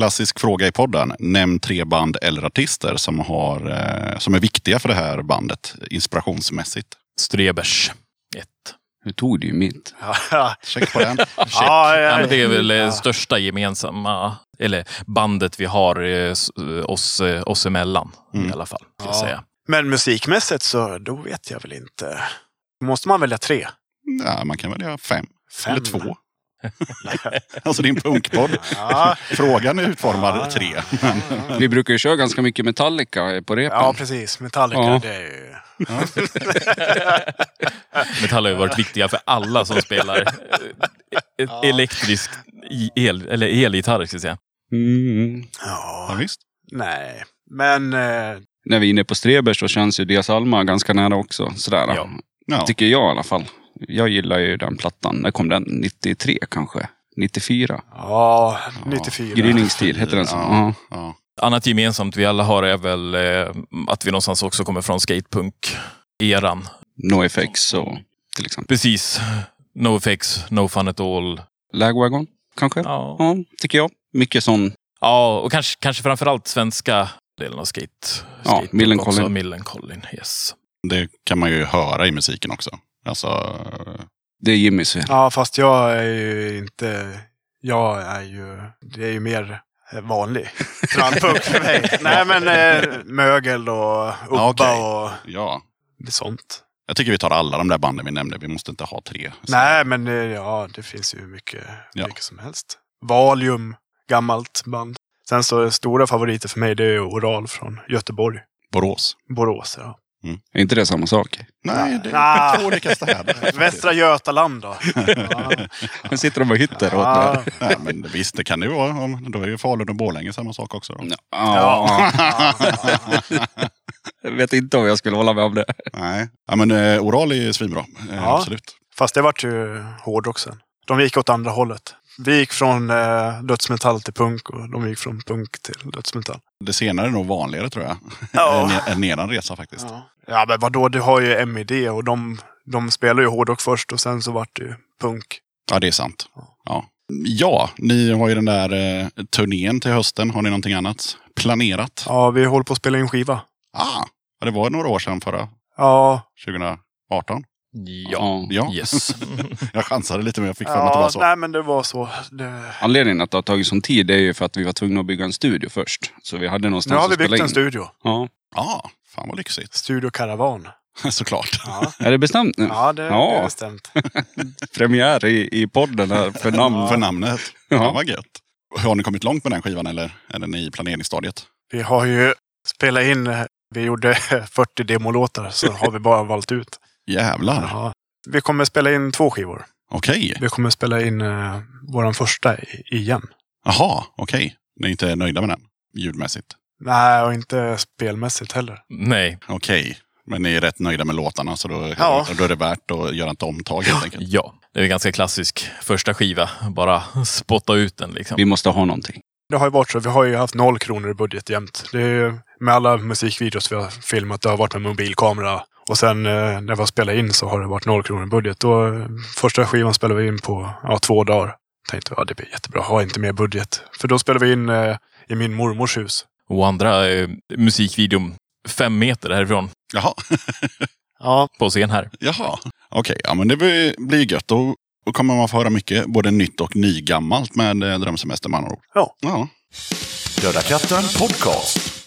Klassisk fråga i podden. Nämn tre band eller artister som, har, eh, som är viktiga för det här bandet inspirationsmässigt. Strebers. Ett. Nu tog du ju mitt. Ja, Check på den. ja, ja, Ja, men det är väl eh, ja. största gemensamma, eller bandet vi har eh, s- oss, eh, oss emellan i alla fall. Ska säga. Men musikmässigt så då vet jag väl inte. Måste man välja tre? Ja, man kan välja fem. Fem? Eller två. alltså din punkpodd. Ja, Frågan är utformad Ja, ja. tre. Vi brukar ju köra ganska mycket Metallica på repen. ja precis. Metallica, Ja. det är ju... Metall har ju varit viktiga för alla som spelar Ja. elektrisk el, eller elgitarr, ska jag säga. Mm. Ja, Ja, visst. nej. Men eh, När vi är inne på Strebers så känns ju Dias Alma ganska nära också. Sådär. Ja. Ja. Tycker jag i alla fall. Jag gillar ju den plattan. När kom den? 93 kanske? 94? ja, 94. Gryningstid, heter den så? Ja. Ja. Ja. Annat gemensamt vi alla har är väl eh, att vi någonstans också kommer från skatepunk-eran. NoFX och till exempel. Precis. No effects, no fun at all. Lagwagon kanske? Ja, Ja, tycker jag. Mycket sån. ja och kanske, kanske framförallt svenska delen av skate. Ja, skatepunk Millencolin. Millencolin, yes. Det kan man ju höra i musiken också. Alltså, Det är Jimmys fel. Ja, fast jag är ju inte... Jag är ju... Det är ju mer vanlig trallpunk för mig. Nej, men eh, mögel och Ubba Ja, okej. och ja. det sånt. Jag tycker vi tar alla de där banden vi nämnde. Vi måste inte ha tre. Så- Nej, men eh, ja, det finns ju mycket, Ja. mycket som helst. Valium, gammalt band. Sen så stora favoriter för mig det är Oral från Göteborg. Borås. Borås, ja. Är inte det samma sak? Nej, det är två olika städer. Västra Götaland då? Ja. Nu sitter de och hittar åt Ja. mig. Nej, men visst, det kan det ju vara. Om- Då är ju Falun och Borlänge samma sak också. Då. Ja. Jag vet inte om jag skulle hålla med om det. Nej, ja, men eh, Oral är ju svinbra. Eh, Ja. Absolut. Fast det vart ju hårdrock sen. De gick åt andra hållet. Vi gick från eh, dödsmetall till punk och de gick från punk till dödsmetall. Det senare är nog vanligare tror jag. Ja. än, än eran resa faktiskt. Ja, ja men vadå, du har ju MID och de, de spelar ju hårdrock först och sen så vart det ju punk. Ja, det är sant. Ja. ja, ni har ju den där eh, turnén till hösten. Har ni någonting annat planerat? Ja, vi håller på att spela in skiva. Ah, det var några år sedan förra, Ja, 2018. Ja. Ja, Yes. jag chansade lite men jag fick för mig att det var ja så. nej men det var så. Det... Anledningen att det har tagit sån tid är ju för att vi var tvungna att bygga en studio först. Så vi hade någonstans Nu har vi byggt en studio. Ja. Ja, fan vad lyxigt. Studio Caravan. Såklart. Ja, Är det bestämt nu? ja det, Ja. det är bestämt. Premiär i, i podden här för namn. För namnet. Ja. Ja. vad gött. Har ni kommit långt med den skivan eller är den i planeringsstadiet? Vi har ju spelat in, vi gjorde 40 demolåtar så har vi bara valt ut. Jävlar. Ja. Vi kommer spela in två skivor. Okej. Vi kommer spela in eh, våran första igen. Jaha, okej. Ni är inte nöjda med den? Ljudmässigt? Nej, och inte spelmässigt heller. Nej. Okej. Men ni är rätt nöjda med låtarna så då, Ja. då är det värt att göra ett omtag helt enkelt. Ja. Det är en ganska klassisk första skiva. Bara spotta ut den liksom. Vi måste ha någonting. Det har ju varit så. Vi har ju haft noll kronor i budget jämt. Det är med alla musikvideos vi har filmat. Det har varit med mobilkamera. Och sen eh, när vi har spelat in så har det varit noll kronor i budget. Då, eh, första skivan spelade vi in på ja, två dagar. Tänkte ja, det blir jättebra. Ha inte mer budget. För då spelade vi in eh, i min mormors hus. Och andra eh, musikvideon fem meter härifrån Jaha, Ja, på scen här. jaha. Okej, ja men det blir, blir gött. Då, då kommer man få höra mycket, både nytt och nygammalt med eh, Drömsemester med andra ord. Ja. ja. Döda katten podcast.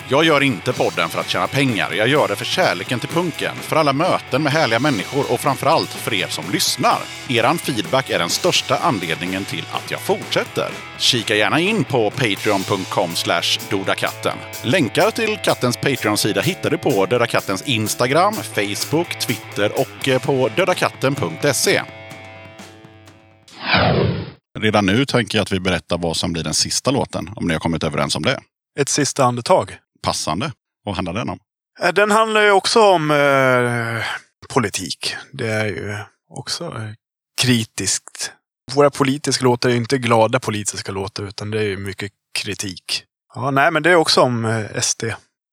Jag gör inte podden för att tjäna pengar. Jag gör det för kärleken till punken, för alla möten med härliga människor och framförallt för er som lyssnar. Eran feedback är den största anledningen till att jag fortsätter. Kika gärna in på patreon.com dodakatten. Länkar till kattens Patreon-sida hittar du på Döda Kattens Instagram, Facebook, Twitter och eh, på dödakatten.se. Redan nu tänker jag att vi berättar vad som blir den sista låten, om ni har kommit överens om det. Ett sista andetag. Passande. Vad handlar den om? Eh, Den handlar ju också om eh, politik. Det är ju också eh, kritiskt. Våra politiska låtar är ju inte glada politiska låtar, utan det är ju mycket kritik. Ja, nej, men det är också om eh, SD.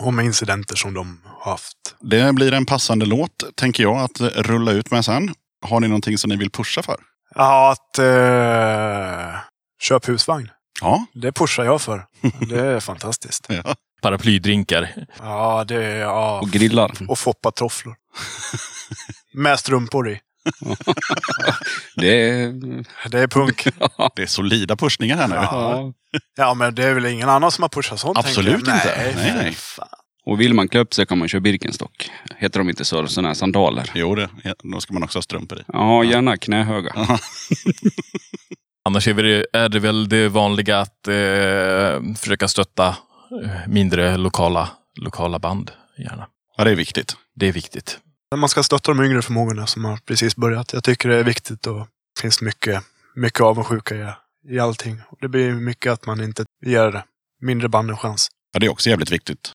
Om incidenter som de har haft. Det blir en passande låt, tänker jag, att rulla ut med sen. Har ni någonting som ni vill pusha för? Ja, att eh, köp husvagn. Ja. Det pushar jag för. Det är fantastiskt. ja. Paraplydrinkar. Ja, det är... Ja, Och grillar. och foppatofflor. Med strumpor i. Det är... Det är punk. Det är solida pushningar här nu. Ja. Ja, men det är väl ingen annan som har pushat sånt? Absolut inte. Nej, Nej, nej. fan. Och vill man klä upp sig kan man köra Birkenstock. Heter de inte så? Sådana här sandaler. Jo, det, då ska man också ha strumpor i. Ja, gärna knähöga. Annars är det, är det väl det vanliga att eh, försöka stötta mindre lokala, lokala band. Gärna. Ja, det är viktigt. Det är viktigt. Man ska stötta de yngre förmågorna som har precis börjat. Jag tycker det är viktigt och det finns mycket, mycket avundsjuka i, i allting. Det blir mycket att man inte ger mindre band en chans. Ja, det är också jävligt viktigt.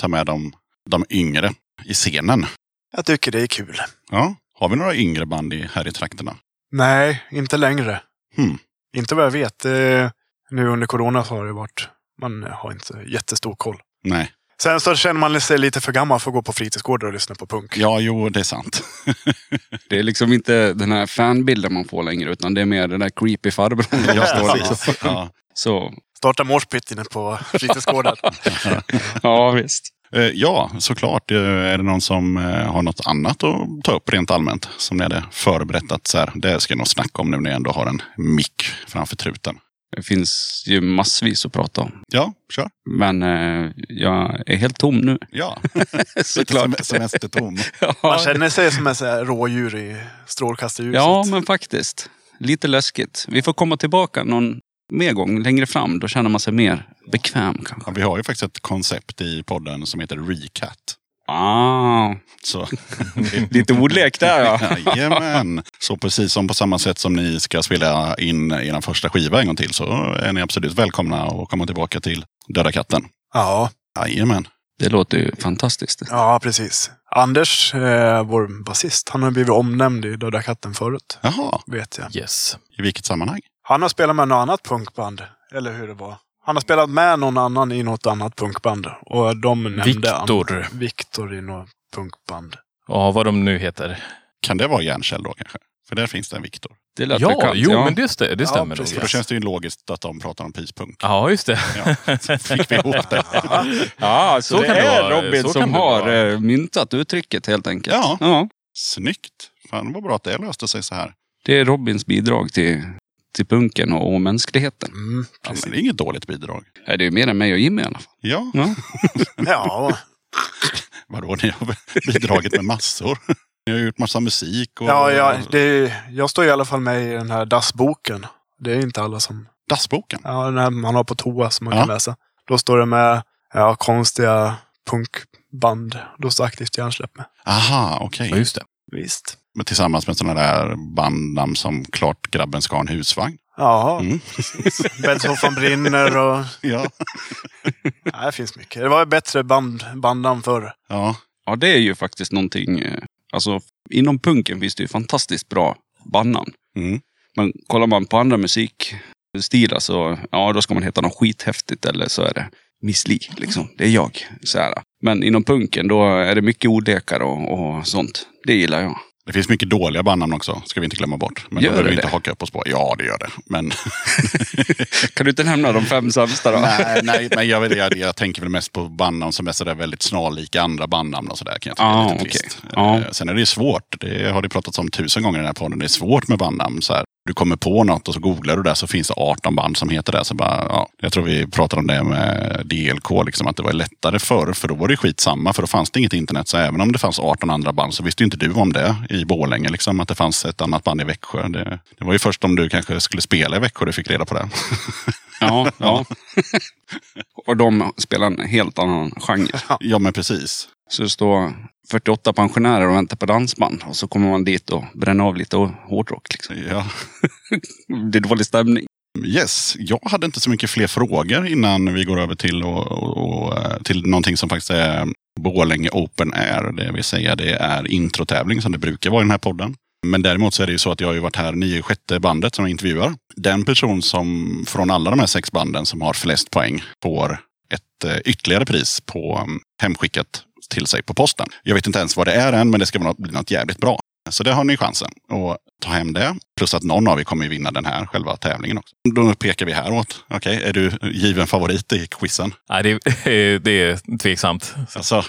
Ta med de, de yngre i scenen. Jag tycker det är kul. Ja. Har vi några yngre band i, här i trakterna? Nej, inte längre. Hmm. Inte vad jag vet. Nu under corona så har det varit, man har inte jättestor koll. Nej. Sen så känner man sig lite för gammal för att gå på fritidsgårdar och lyssna på punk. Ja, jo, det är sant. Det är liksom inte den här fanbilden man får längre, utan det är mer den där creepy farbrorn. som Ja, står. Ja. Så, Starta morspit inne på fritidsgården. ja visst. Eh, ja, såklart. Eh, Är det någon som eh, har något annat att ta upp rent allmänt? Som ni hade förberett att så här, det ska jag nog snacka om nu när jag ändå har en mick framför truten. Det finns ju massvis att prata om. Ja, kör. Men eh, jag är helt tom nu. Ja, Såklart. Sem- semestertom. Man Ja, känner sig som en rådjur i strålkastarljuset. ja, men faktiskt. Lite läskigt. Vi får komma tillbaka någon mer gång längre fram. Då känner man sig mer bekväm kanske. Ja, vi har ju faktiskt ett koncept i podden som heter Recat. Ah, Så, lite ordlek där ja. Jajamän. Så precis som på samma sätt som ni ska spela in er första skiva en gång till så är ni absolut välkomna att komma tillbaka till Döda katten. Ja, Jajamän. Det låter ju fantastiskt. ja precis. Anders, eh, vår basist, han har blivit omnämnd i Döda katten förut. Jaha, Vet jag. Yes. i vilket sammanhang? Han har spelat med något annat punkband. Eller hur det var. Han har spelat med någon annan i något annat punkband. Och de nämnde Viktor. Viktor i något punkband. Ja, vad de nu heter. Kan det vara Järnkäll då kanske? För där finns det en Viktor. Det lät Ja, bekant. jo, ja. men det, stä- det Ja, stämmer precis. För då känns det ju logiskt att de pratar om pyspunk. Ja, just det. Ja, så fick vi ihop det. Ja, så, Så det kan det är vara. Robin Så som har vara. eh, myntat uttrycket helt enkelt. Ja. ja. Snyggt. Fan vad bra att det löste sig så här. Det är Robins bidrag till, till punken och, och mänskligheten. Mm, Ja, men det är inget dåligt bidrag. Nej, det är mer än mig och Jimmy i alla fall. Ja, Ja. Ja, vadå? Ni har bidragit med massor. Ni har gjort massa musik. Och... ja, ja det, jag står i alla fall med i den här dassboken. Det är inte alla som... Dassboken. Ja, den här man har på toa som man Ja. kan läsa. Då står det med ja, konstiga punkband. Då står aktivt hjärnsläpp med. Aha, okej. Ja, just det. Visst. Men Tillsammans med sådana där bandnamn som Klart grabben ska ha en husvagn. Ja, Mm. bäddsoffan brinner och... Ja. Nej, det finns mycket. Det var bättre band, bandnamn förr. ja. ja, det är ju faktiskt någonting. eh, Alltså, inom punken finns det ju fantastiskt bra bandnamn. Mm. Men kollar man på andra musikstilar så, ja då ska man heta något skithäftigt eller så är det Miss Li, liksom. Det är jag. Så här. Men inom punken då är det mycket ordekar och, och sånt. Det gillar jag. Det finns mycket dåliga bandnamn också, ska vi inte glömma bort. Men Gör då behöver vi inte haka upp oss på. Ja, det gör det. Men Kan du inte nämna de fem sämsta då? nej, nej, men jag, vet, jag, jag tänker väl mest på bandnamn som är sådär väldigt snarlika andra bandnamn och sådär. Kan jag tycka Ah, är lite trist. Ja. Eh, Sen är det svårt. Det har det pratats om tusen gånger i den här podden. Det är svårt med bandnamn. Så här, du kommer på något och så googlar du det så finns det 18 band som heter det. Så bara, ja, jag tror vi pratade om det med DLK, liksom, att det var lättare förr. För då var det skitsamma, för då fanns det inget internet. Så även om det fanns 18 andra band så visste inte du om det i Borlänge. Liksom, att det fanns ett annat band i Växjö. Det, det var ju först om du kanske skulle spela i Växjö du fick reda på det. Ja, ja. och de spelar en helt annan genre. ja, men precis. Så det står 48 pensionärer och väntar på dansband. Och så kommer man dit och bränner av lite hårdrock. Liksom. Ja. Det är dålig stämning. Yes, jag hade inte så mycket fler frågor innan vi går över till, och, och, och, eh, till någonting som faktiskt är Borlänge Open Air. Det vill säga det är introtävling som det brukar vara i den här podden. Men däremot så är det ju så att jag har ju varit här nio sjätte bandet som jag intervjuar. Den person som från alla de här sex banden som har flest poäng får ett eh, ytterligare pris på um, hemskickat till sig på posten. Jag vet inte ens vad det är än, men det ska bli något jävligt bra. Så det har ni chansen Och ta hem det. Plus att någon av er kommer vinna den här själva tävlingen också. Då pekar vi häråt. Okej, är du given favorit i quizen? Nej, det, det är tveksamt. Alltså,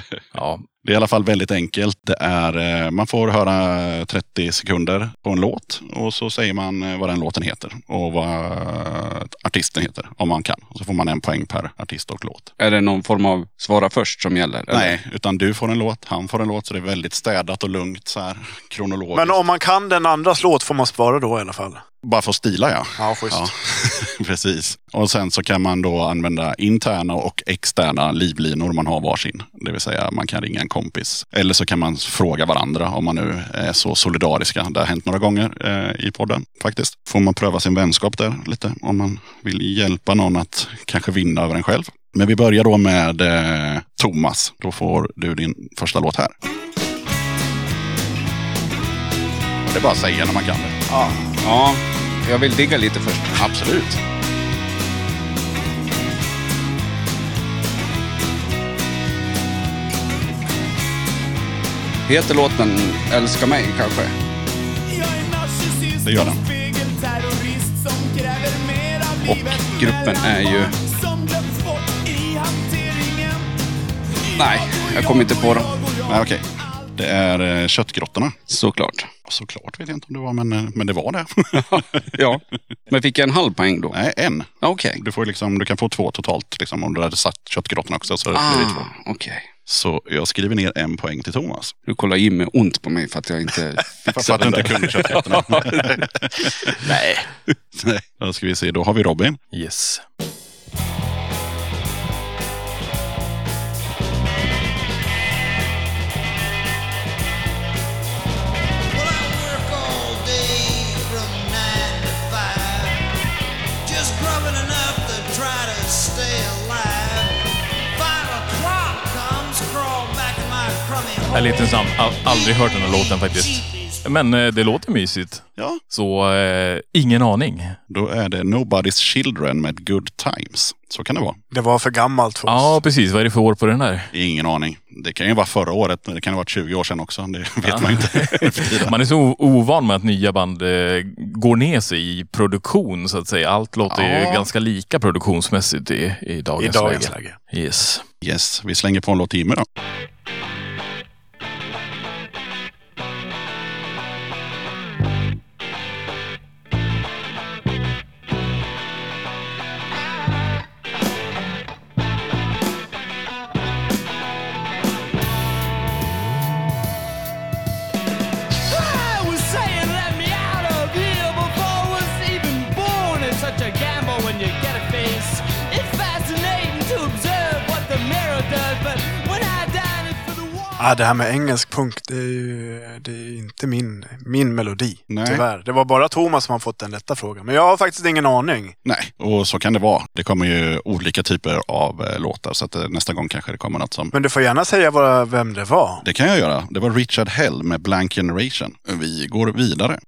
Ja, det är i alla fall väldigt enkelt. Det är, eh, man får höra 30 sekunder på en låt och så säger man eh, vad den låten heter och vad eh, artisten heter om man kan. Och så får man en poäng per artist och låt. Är det någon form av svara först som gäller? eller? Nej, utan du får en låt, han får en låt. Så det är väldigt städat och lugnt så här kronologiskt. Men om man kan den andras låt får man spara då i alla fall. Bara för att stila ja. Ja, schysst. Ja, precis. Och sen så kan man då använda interna och externa livlinor man har varsin. Det vill säga man kan ringa en kompis. Eller så kan man fråga varandra om man nu är så solidariska. Det har hänt några gånger eh, i podden faktiskt. Får man pröva sin vänskap där lite om man vill hjälpa någon att kanske vinna över en själv. Men vi börjar då med eh, Thomas. Då får du din första låt här. Det är bara att säga när man kan det. Ja, jag vill digga lite först. Absolut. Heter låten Älska mig kanske? Det gör den. Och gruppen är ju... Nej, jag kommer inte på dem. Nej, okej. Det är eh, Köttgrottorna. Såklart. Såklart vet jag inte om det var, men, eh, men det var det. Ja. Men fick jag en halv poäng då? Nej, en. Okej. Du, får liksom, du kan få två totalt liksom, om du hade satt Köttgrottorna också. Så blir det två. Ah, okej. Så jag skriver ner en poäng till Thomas. Nu kollar Jimmy ont på mig för att jag inte För fixar att du inte kunde Köttgrottorna. nej. Nej. Då ska vi se, då har vi Robin. Yes. Är hole. lite ensam. All, aldrig hört den här låten faktiskt. Men eh, det låter mysigt. Ja. Så eh, ingen aning. Då är det Nobody's Children med Good Times. Så kan det vara. Det var för gammalt för oss. Ja, precis. Vad är det för år på den där? Ingen aning. Det kan ju vara förra året, men det kan ha varit 20 år sedan också. Det vet man ju inte. Man är så ovan med att nya band eh, går ner sig i produktion så att säga. Allt låter Ja. ju ganska lika produktionsmässigt i, i I dagens, dagens läge. läge. Yes. Yes, vi slänger på en låt till Jimmy då. Ah, det här med engelsk punk, det är ju det är inte min, min melodi. Nej. Tyvärr. Det var bara Thomas som har fått den lätta frågan. Men jag har faktiskt ingen aning. Nej, och så kan det vara. Det kommer ju olika typer av eh, låtar, så att eh, nästa gång kanske det kommer något som... Men du får gärna säga vad, vem det var. Det kan jag göra. Det var Richard Hell med Blank Generation. Vi går vidare.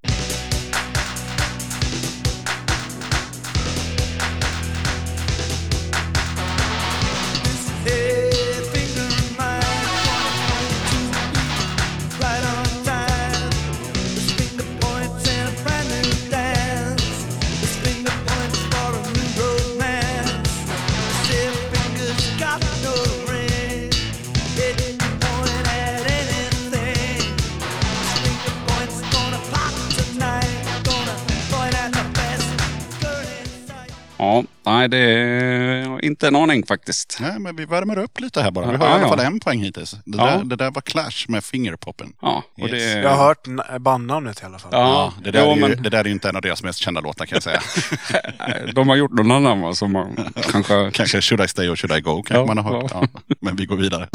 Nej det är inte en aning faktiskt. Nej, men vi värmer upp lite här bara. Vi Ja, har i alla ja. fall en poäng hittills. Det, Ja. där, det där var Clash med Fingerpoppen. Ja, och det... Yes. Jag har hört bandnamnet i alla fall. Ja, det, där jo, är ju, men det där är ju inte en av deras mest kända låtar kan jag säga. de har gjort någon annan va, som man kanske... kanske Should I Stay or Should I Go kanske Ja, man har hört. ja. Ja. Men vi går vidare.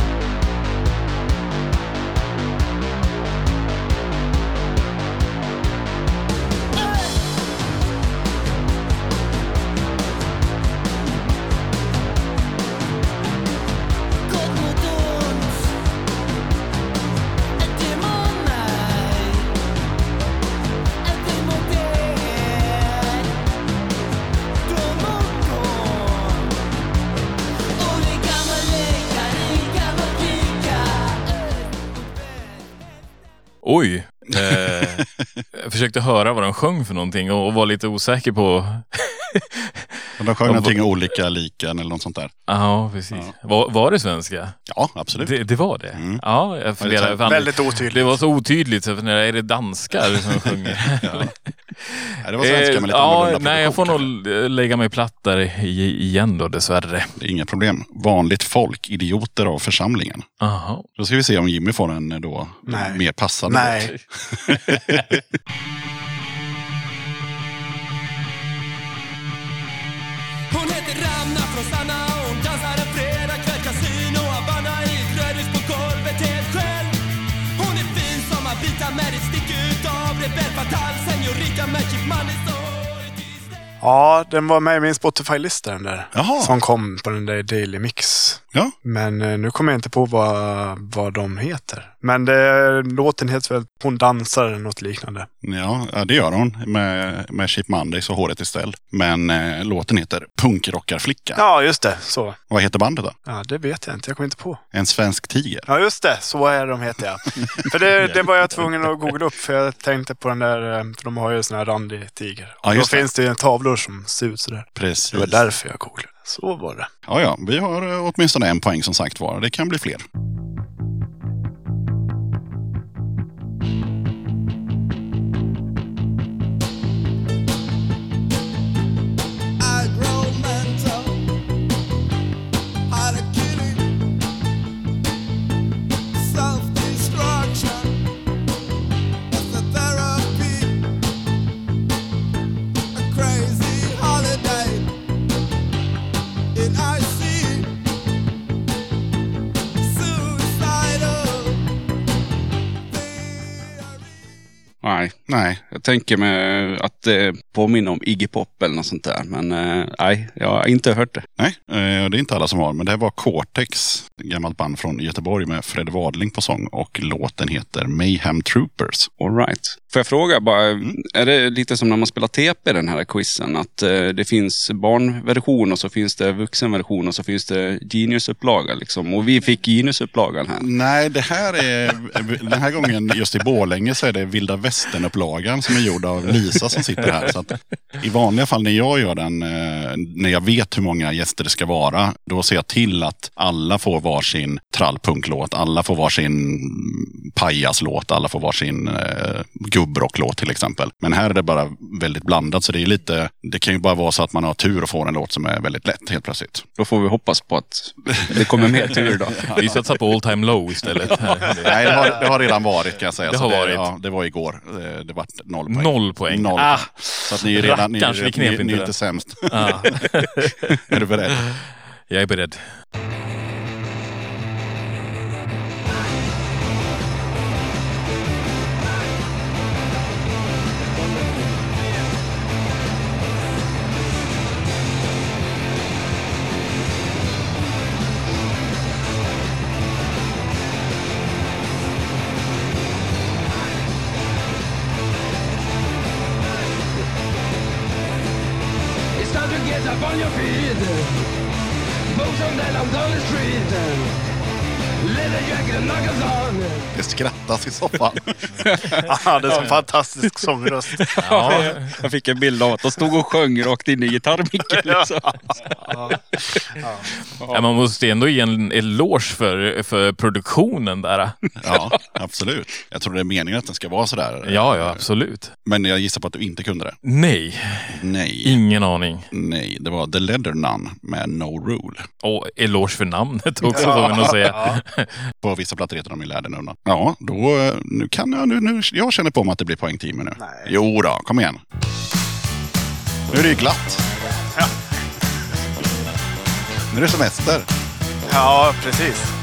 Försökte höra vad de sjöng för någonting och, och var lite osäker på... De sjöng Ja, någonting olika liken eller något sånt där. Ja, precis. Ja. Var, var det svenska? Ja, absolut. Det, det var det? Mm. Ja, jag funderar. fan, Väldigt otydligt. Det var så otydligt, så jag funderar, är det danskar som sjunger? Ja. Nej, det var svenska med lite Eh, ja, Nej, jag får nog eh, lägga mig platt där i- igen då, dessvärre. Det är inga problem. Vanligt folk, idioter av församlingen. Jaha. Då ska vi se om Jimmy får en eh, då Nej. mer passande. Nej. Hon heter Ranna från Sanna Ja, den var med i min Spotify-lista den där. Jaha. Som kom på den där Daily Mix. Ja. Men eh, nu kommer jag inte på vad, vad de heter. Men det, låten heter väl Hon dansar eller något liknande. Ja, ja, det gör hon med, med Cheap Mondays och Håret istället. Men eh, låten heter Punkrockarflicka. Ja, just det. Så. Vad heter bandet då? Ja, det vet jag inte. Jag kommer inte på. En svensk tiger. Ja, just det. Så är de heter jag. för det, det var jag tvungen att googla upp. För jag tänkte på den där, eh, för de har ju sån här randig tiger. Ja, Och då just det. finns det ju en tavlor som ser ut sådär. Precis. Det var därför jag googlade. Så var det. Ja, ja, vi har eh, åtminstone en poäng som sagt var. Det kan bli fler. Nej, Nej, jag tänker mig att eh, det påminner om Iggy Pop eller något sånt där. Men eh, nej, jag har inte hört det. nej, eh, det är inte alla som har. Men det här var Cortex, gammalt band från Göteborg med Fred Wadling på sång. Och låten heter Mayhem Troopers. All right. Får jag fråga bara, är det lite som när man spelar TP den här quizen? Att eh, det finns barnversion och så finns det vuxenversion och så finns det Genius-upplaga liksom. Och vi fick Genius-upplagan här. Nej, det här är, den här gången just i Borlänge så är det Vilda Västern-upplagan som är gjord av Lisa som sitter här. Så att I vanliga fall när jag gör den, eh, när jag vet hur många gäster det ska vara, då ser jag till att alla får varsin trallpunklåt, alla får varsin pajaslåt, alla får varsin eh, gubbrocklåt till exempel. Men här är det bara väldigt blandat, så det är lite, det kan ju bara vara så att man har tur och får en låt som är väldigt lätt helt plötsligt. Då får vi hoppas på att det kommer mer tur då. Vi satsar på all time low istället. Nej, det har, det har redan varit kan jag säga. Det Så har varit. Ja, det var igår. Det, det vart noll poäng. Noll poäng. Noll. Ah. Så att ni är redan, ni, ni, ni, inte ni är inte sämst. Ah, är du beredd? jag är beredd. Skrattas i soffan. Han hade så fantastisk sångröst. Ja, Jag fick en bild av att de stod och sjöng rakt in i gitarrmicken. Liksom. Ja, man måste ändå ge en eloge för, för produktionen där. Ja, absolut. Jag tror det är meningen att den ska vara sådär. Ja, ja, absolut. Men jag gissar på att du inte kunde det. Nej, Nej. ingen aning. Nej, det var The Leather Nun med No Rule. Och eloge för namnet också, får vi nog säga. På vissa plattor heter de ju Läder Nunnan. Ja, då, eh, nu kan jag, nu, nu, jag känner på mig att det blir poängtimer nu. Nej. Jo då, kom igen. Nu är det ju glatt. Nu är det semester. Ja, precis.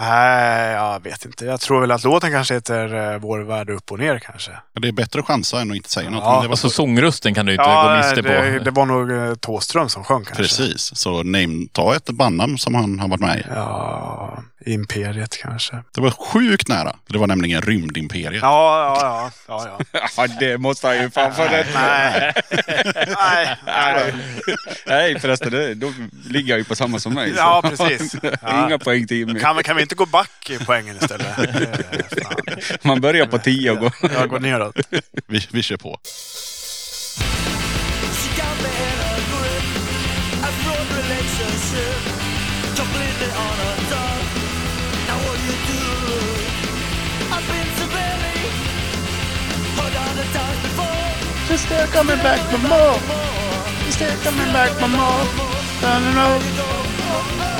Nej, jag vet inte. Jag tror väl att låten kanske heter eh, Vår värld upp och ner kanske. Det är bättre att chansa än att inte säga något. Ja, men det var Alltså så, sångrösten kan du inte gå miste på. det, det var nog eh, Thåström som sjöng kanske. precis. Så name, ta ett bandnamn som han har varit med i. Ja, Imperiet kanske. Det var sjukt nära. Det var nämligen Rymdimperiet. Ja, ja, ja. ja, ja. Ja, det måste han ju fan få rätt Nej. Nej. Nej. Nej förresten, det, då ligger jag ju på samma som mig. så. Ja, precis. Ja. Inga poäng till Jimmy. Kan, kan vi inte gå back i poängen istället? Eh. Man börjar på 10 och går. Jag går neråt. Vi, vi kör på. She got me in a grip, a broad relationship, completely on her tongue. Now what do you do? I've been severely hurt on the times before. Just still coming back for more. Still coming back for more. I don't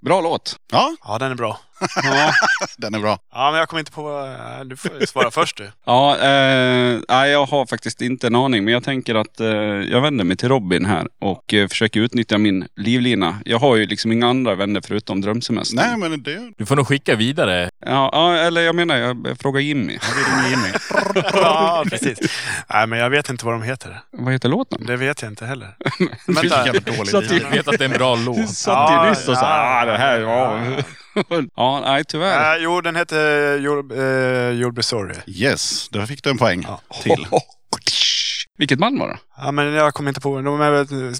Bra låt. Ja, Ja, den är bra. Ja, den är bra. Ja, men jag kommer inte på... eh, Du får svara först du. ja eh, jag har faktiskt inte en aning. Men jag tänker att eh, jag vänder mig till Robin här och eh, försöker utnyttja min livlina. Jag har ju liksom inga andra vänner förutom drömsemester. Nej, men det... Du får nog skicka vidare. Ja, ja, eller jag menar, jag frågar Jimmy. Ringer Jimmy. Ja, precis. Nej, men jag vet inte vad de heter. Vad heter låten? Det vet jag inte heller. Vilken Vänta. jävla dålig. Jag vet att det är en bra låt. satt ju Ja, nyss och sa ja, ah, det här var... ja, nej tyvärr. Uh, jo, den heter You'll, uh, You'll Be Sorry. Yes, då fick du en poäng Ja. till. Vilket band var det? Ja, men jag kommer inte på... De är.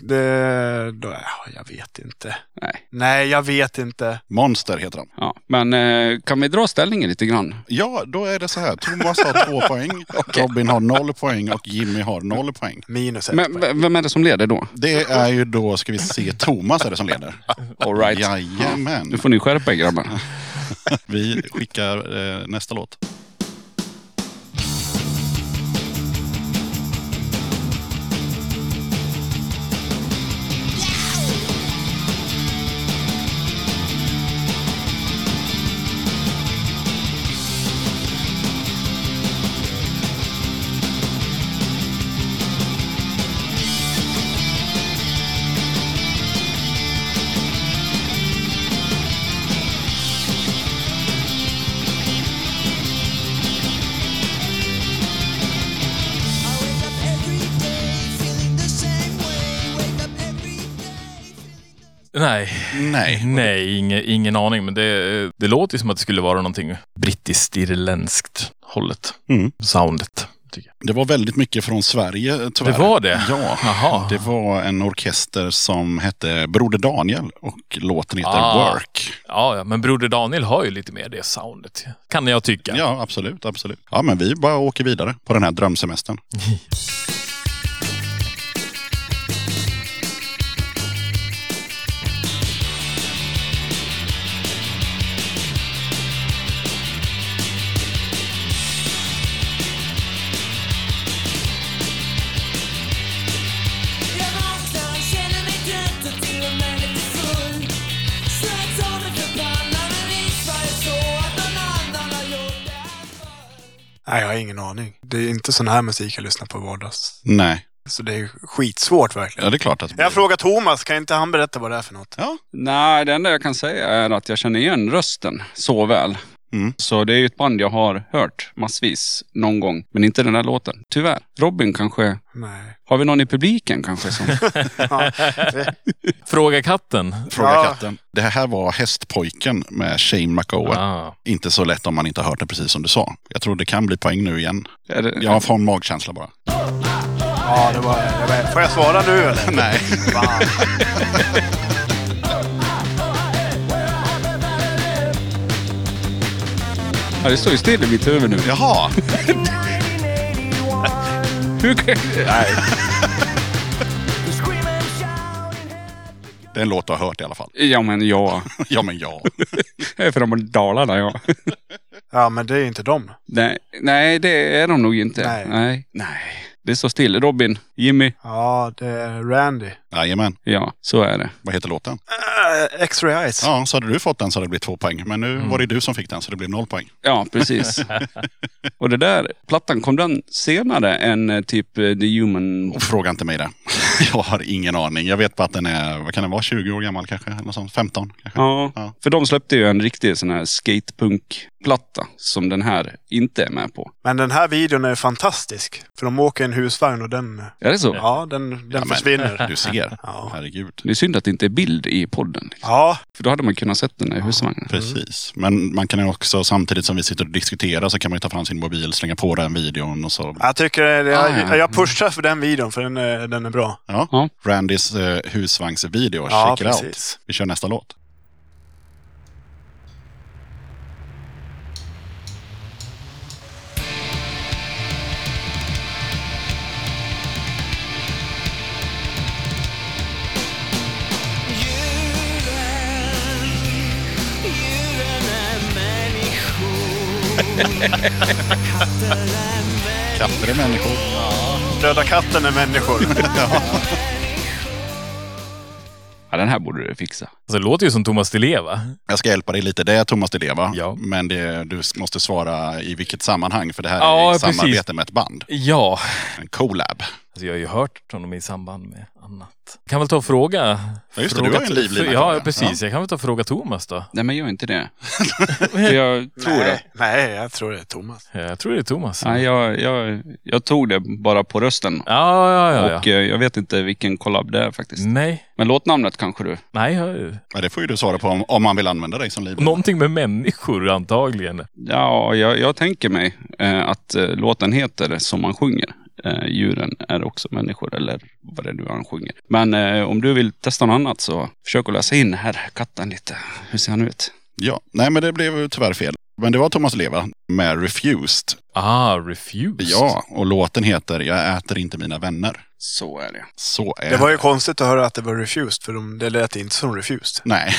Det, ja, jag vet inte. Nej. Nej, jag vet inte. Monster heter han. Ja, men eh, kan vi dra ställningen lite grann? Ja, då är det så här. Thomas har två poäng, Robin har noll poäng och Jimmy har noll poäng. Minus ett Men poäng. vem är det som leder då? Det är ju då, ska vi se, Thomas är det som leder. All right. Nu Jajamän. får ni skärpa er grabbar. Vi skickar eh, nästa låt. Nej, Nej. nej ingen, ingen aning. Men det, det låter som att det skulle vara någonting brittiskt-irländskt hållet. Mm. Soundet. Det var väldigt mycket från Sverige tyvärr. Det var det? Ja. Jaha. Det var en orkester som hette Broder Daniel och låten heter Ah. Work. Ja, ja, men Broder Daniel har ju lite mer det soundet. Kan jag tycka. Ja, absolut, absolut. Ja, men vi bara åker vidare på den här drömsemestern. Nej, jag har ingen aning. Det är inte sån här musik jag lyssnar på i vardags. Nej, Så det är skitsvårt verkligen. ja, det är klart att... Jag frågar Thomas, kan inte han berätta vad det är för något? Ja, Nej, det enda jag kan säga är att jag känner igen rösten så väl. Mm. Så det är ju ett band jag har hört massvis någon gång. Men inte den här låten. Tyvärr. Robin kanske... Nej. Har vi någon i publiken kanske? Som... Ja, Fråga katten. Fråga Ja. katten. Det här var Hästpojken med Shane McOwen. Ah. Inte så lätt om man inte har hört det precis som du sa. Jag tror det kan bli poäng nu igen. är det... Jag får en magkänsla bara. ja, det var, det var... Får jag svara nu eller? Nej. Ja, det står ju still i mitt huvud nu. Jaha. Hur kan... Nej. Det är en låt du har hört i alla fall. Ja, men ja. Ja, men ja. Jag är från Dalarna, ja. Ja, men det är inte dem. Nej, nej, det är de nog inte. Nej. Nej. nej. Det står still. Robin, Jimmy. Ja, det är Randy. Jajamän. Ja, så är det. Vad heter låten? Uh, X-ray Eyes. Ja, så hade du fått den så hade det blivit två poäng. Men nu var det du som fick den så det blev noll poäng. Ja, precis. Och det där, plattan, kom den senare än eh, typ eh, The Human... Och fråga inte mig det. Jag har ingen aning. Jag vet bara att den är, vad kan den vara, 20 år gammal kanske? Eller sånt. 15 kanske? Ja, Ja. för de släppte ju en riktig sån här skatepunk-platta som den här inte är med på. Men den här videon är fantastisk. För de åker i en husvagn och den, Är det så? ja, den, den Ja, men försvinner. Du ser. Ja. Herregud. Det är synd att det inte är bild i podden. Liksom. Ja, För då hade man kunnat sett den här i husvagnen. Precis. Men man kan ju också samtidigt som vi sitter och diskuterar så kan man ju ta fram sin mobil, slänga på den videon och så. jag tycker det, jag, Ah, ja. jag pushar för den videon för den är, den är bra. Ja. Ja. Randys eh, husvagnsvideo. Ja, Check it out. precis. Vi kör nästa låt. Katter är människor. Döda katten är människor. Ja, den här borde du fixa. Alltså, det låter ju som Thomas Di Leva. Jag ska hjälpa dig lite. Det är Thomas Di Leva. Ja. Men det, du måste svara i vilket sammanhang. För det här Ja, är i precis. samarbete med ett band. Ja. En collab. Alltså, jag har ju hört honom i samband med annat. Kan väl ta och fråga... Ja, just det. fråga Du har en livlina Ja, precis. Jag kan väl ta och fråga Thomas då. Nej, men gör inte det. Jag tror det. nej, nej, jag tror det är Thomas. Jag tror det är Thomas. Nej, jag, jag, jag tog det bara på rösten. Ja, ja, ja. Och ja. eh, jag vet inte vilken kollab det är faktiskt. Nej. Men låtnamnet kanske du? Nej, jag... Ja, det får ju du svara på om, om man vill använda dig som livlina. någonting med människor antagligen. Ja, jag, jag tänker mig eh, att eh, låten heter Som man sjunger. Eh, djuren är också människor, eller vad det nu är han sjunger. Men eh, om du vill testa något annat så försök att läsa in här katten lite. Hur ser han ut? Ja, nej men det blev tyvärr fel. Men det var Thomas Leva med Refused. Ah, refused. Ja, och låten heter Jag äter inte mina vänner. Så är det. Så är Det var ju konstigt att höra att det var refused, för de, det lät inte som refused. Nej.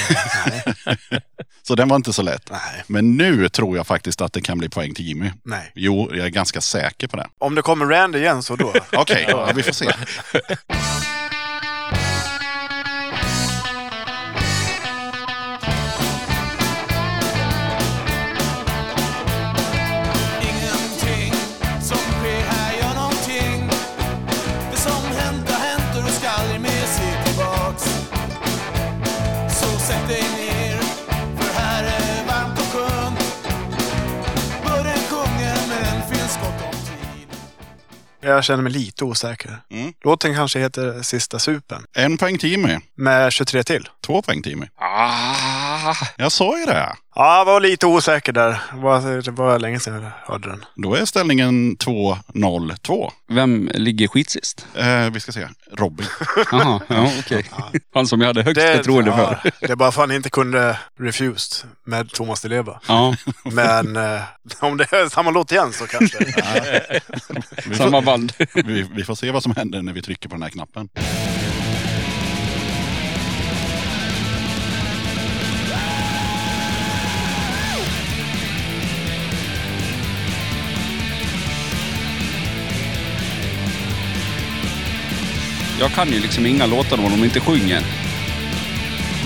så den var inte så lätt. Nej, Men nu tror jag faktiskt att det kan bli poäng till Jimmy. nej. Jo, jag är ganska säker på det. Om det kommer Randy igen så då. Okej, ja, vi får se. Jag känner mig lite osäker. Mm. Låten kanske heter Sista supen. En poäng till Jimmy. Med 23 till. Två poäng till Jimmy. Ah, Jag sa ju det. Ja, jag var lite osäker där. Det var, det var länge sedan jag hörde den. Då är ställningen 2-0-2. vem ligger skitsist? Eh, vi ska se. Robin. Jaha, ja okej. Han som jag hade högst Det, förtroende för. ja, det är bara för att han inte kunde Refused med Thomas Di Leva. Ja, Men eh, om det är samma låt igen så kanske. Vi samma får, band. vi, vi får se vad som händer när vi trycker på den här knappen. Jag kan ju liksom inga låtar om de inte sjunger.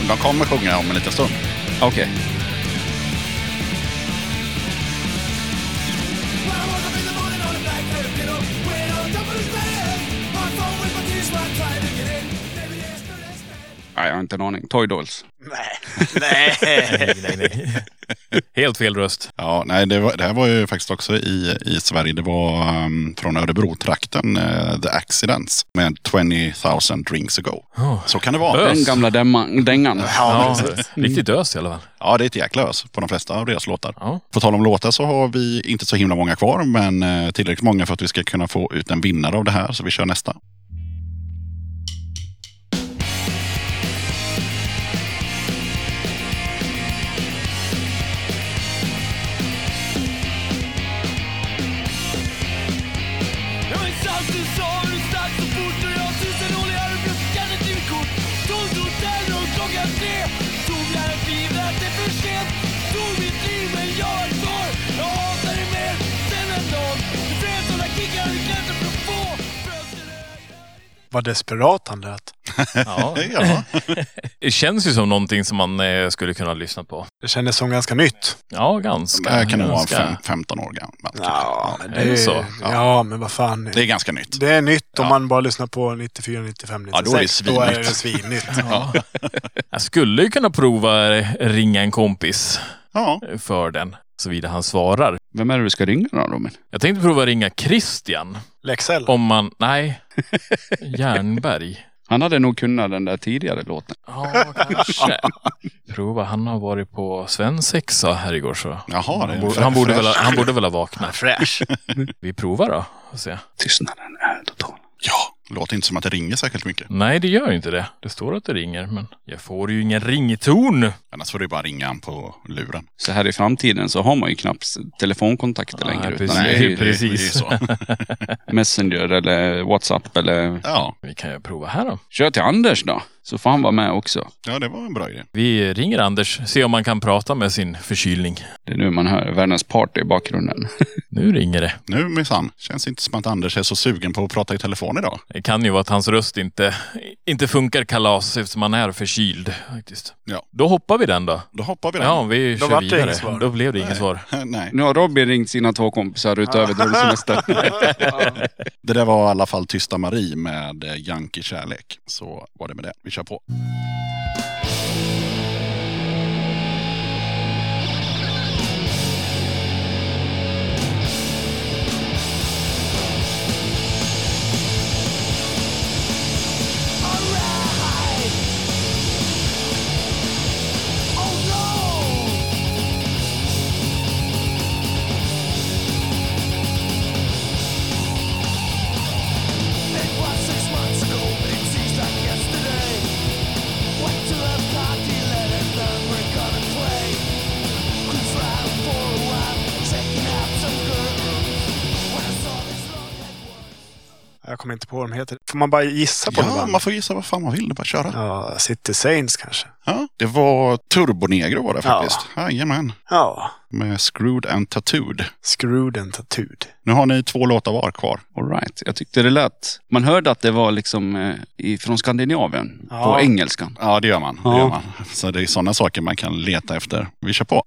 De kommer sjunga om en liten stund. Okej. Nej, jag har inte en aning. Toy Dolls. Nej. Nej. Nej, nej. Helt fel röst. Ja, nej, det, var, det här var ju faktiskt också i, i Sverige. Det var um, från Örebro-trakten, eh, The Accidents, med 20 000 drinks ago. Oh. Så kan det vara. Ös. Den gamla dängan. Ja, riktigt ös i alla fall. Ja, det är ett jäkla ös på de flesta av deras låtar. Ja. På tal om låtar så har vi inte så himla många kvar, men eh, tillräckligt många för att vi ska kunna få ut en vinnare av det här. Så vi kör nästa. Vad desperat han lät. Ja. Ja. Det känns ju som någonting som man eh, skulle kunna lyssna på. Det kändes som ganska nytt. Ja, ganska. Det här kan nog vara ganska. fem, 15 år gammalt. kanske. Ja, men är det så? Ja, men vad fan. Det är ganska nytt. Det är nytt om Ja. man bara lyssnar på 94, 95, 96. Ja, då är det Då är svinnytt. det svinnytt. Ja. Jag skulle ju kunna prova ringa en kompis Ja, för den, såvida han svarar. Vem är det du ska ringa då Robin? Jag tänkte prova ringa Christian. Lexell. Om man... Nej. Jernberg. Han hade nog kunnat den där tidigare låten. Ja, kanske. Prova. Han har varit på svensexa här igår så. jaha. Det Han, är borde, han, borde fräsch. väl, han borde väl ha vaknat. fräsch. Vi provar då. Och se. Tystnaden är total. Ja, låter inte som att det ringer särskilt mycket. Nej, det gör ju inte det. Det står att det ringer, men jag får ju ingen rington. Annars får du bara ringa han på luren. Så här i framtiden så har man ju knappt telefonkontakter Nej, längre. precis. Utan det är ju precis. Det är ju så. Messenger eller WhatsApp eller... Ja, Vi kan ju prova här då. Kör till Anders då. Så får han vara med också. ja, det var en bra idé. Vi ringer Anders, se om man kan prata med sin förkylning. Det är nu man hör världens party i bakgrunden. Nu ringer det. Nu minsann. Känns inte som att Anders är så sugen på att prata i telefon idag. Det kan ju vara att hans röst inte, inte funkar kalas eftersom han är förkyld. Faktiskt. Ja. Då hoppar vi den då. Då hoppar vi den. Ja, vi Då kör vidare. Då blev det inget svar. Nej. Nu har Robin ringt sina två kompisar utöver drömsemester. Det där var i alla fall Tysta Marie med eh, Yankee Kärlek. Så var det med det. Vi kör kommer inte på vad de heter. Får man bara gissa på Ja, något band? man får gissa vad fan man vill. Det bara köra. Ja, City Saints kanske. Ja, det var Turbonegro var det faktiskt. Jajamän. Ja. Med Screwed and Tattooed. Screwed and Tattooed. Nu har ni två låtar var kvar. All right. Jag tyckte det lät... Man hörde att det var liksom eh, från Skandinavien. Ja. På engelskan. Ja, det gör man. Det Ja. gör man. Så det är sådana saker man kan leta efter. Vi kör på.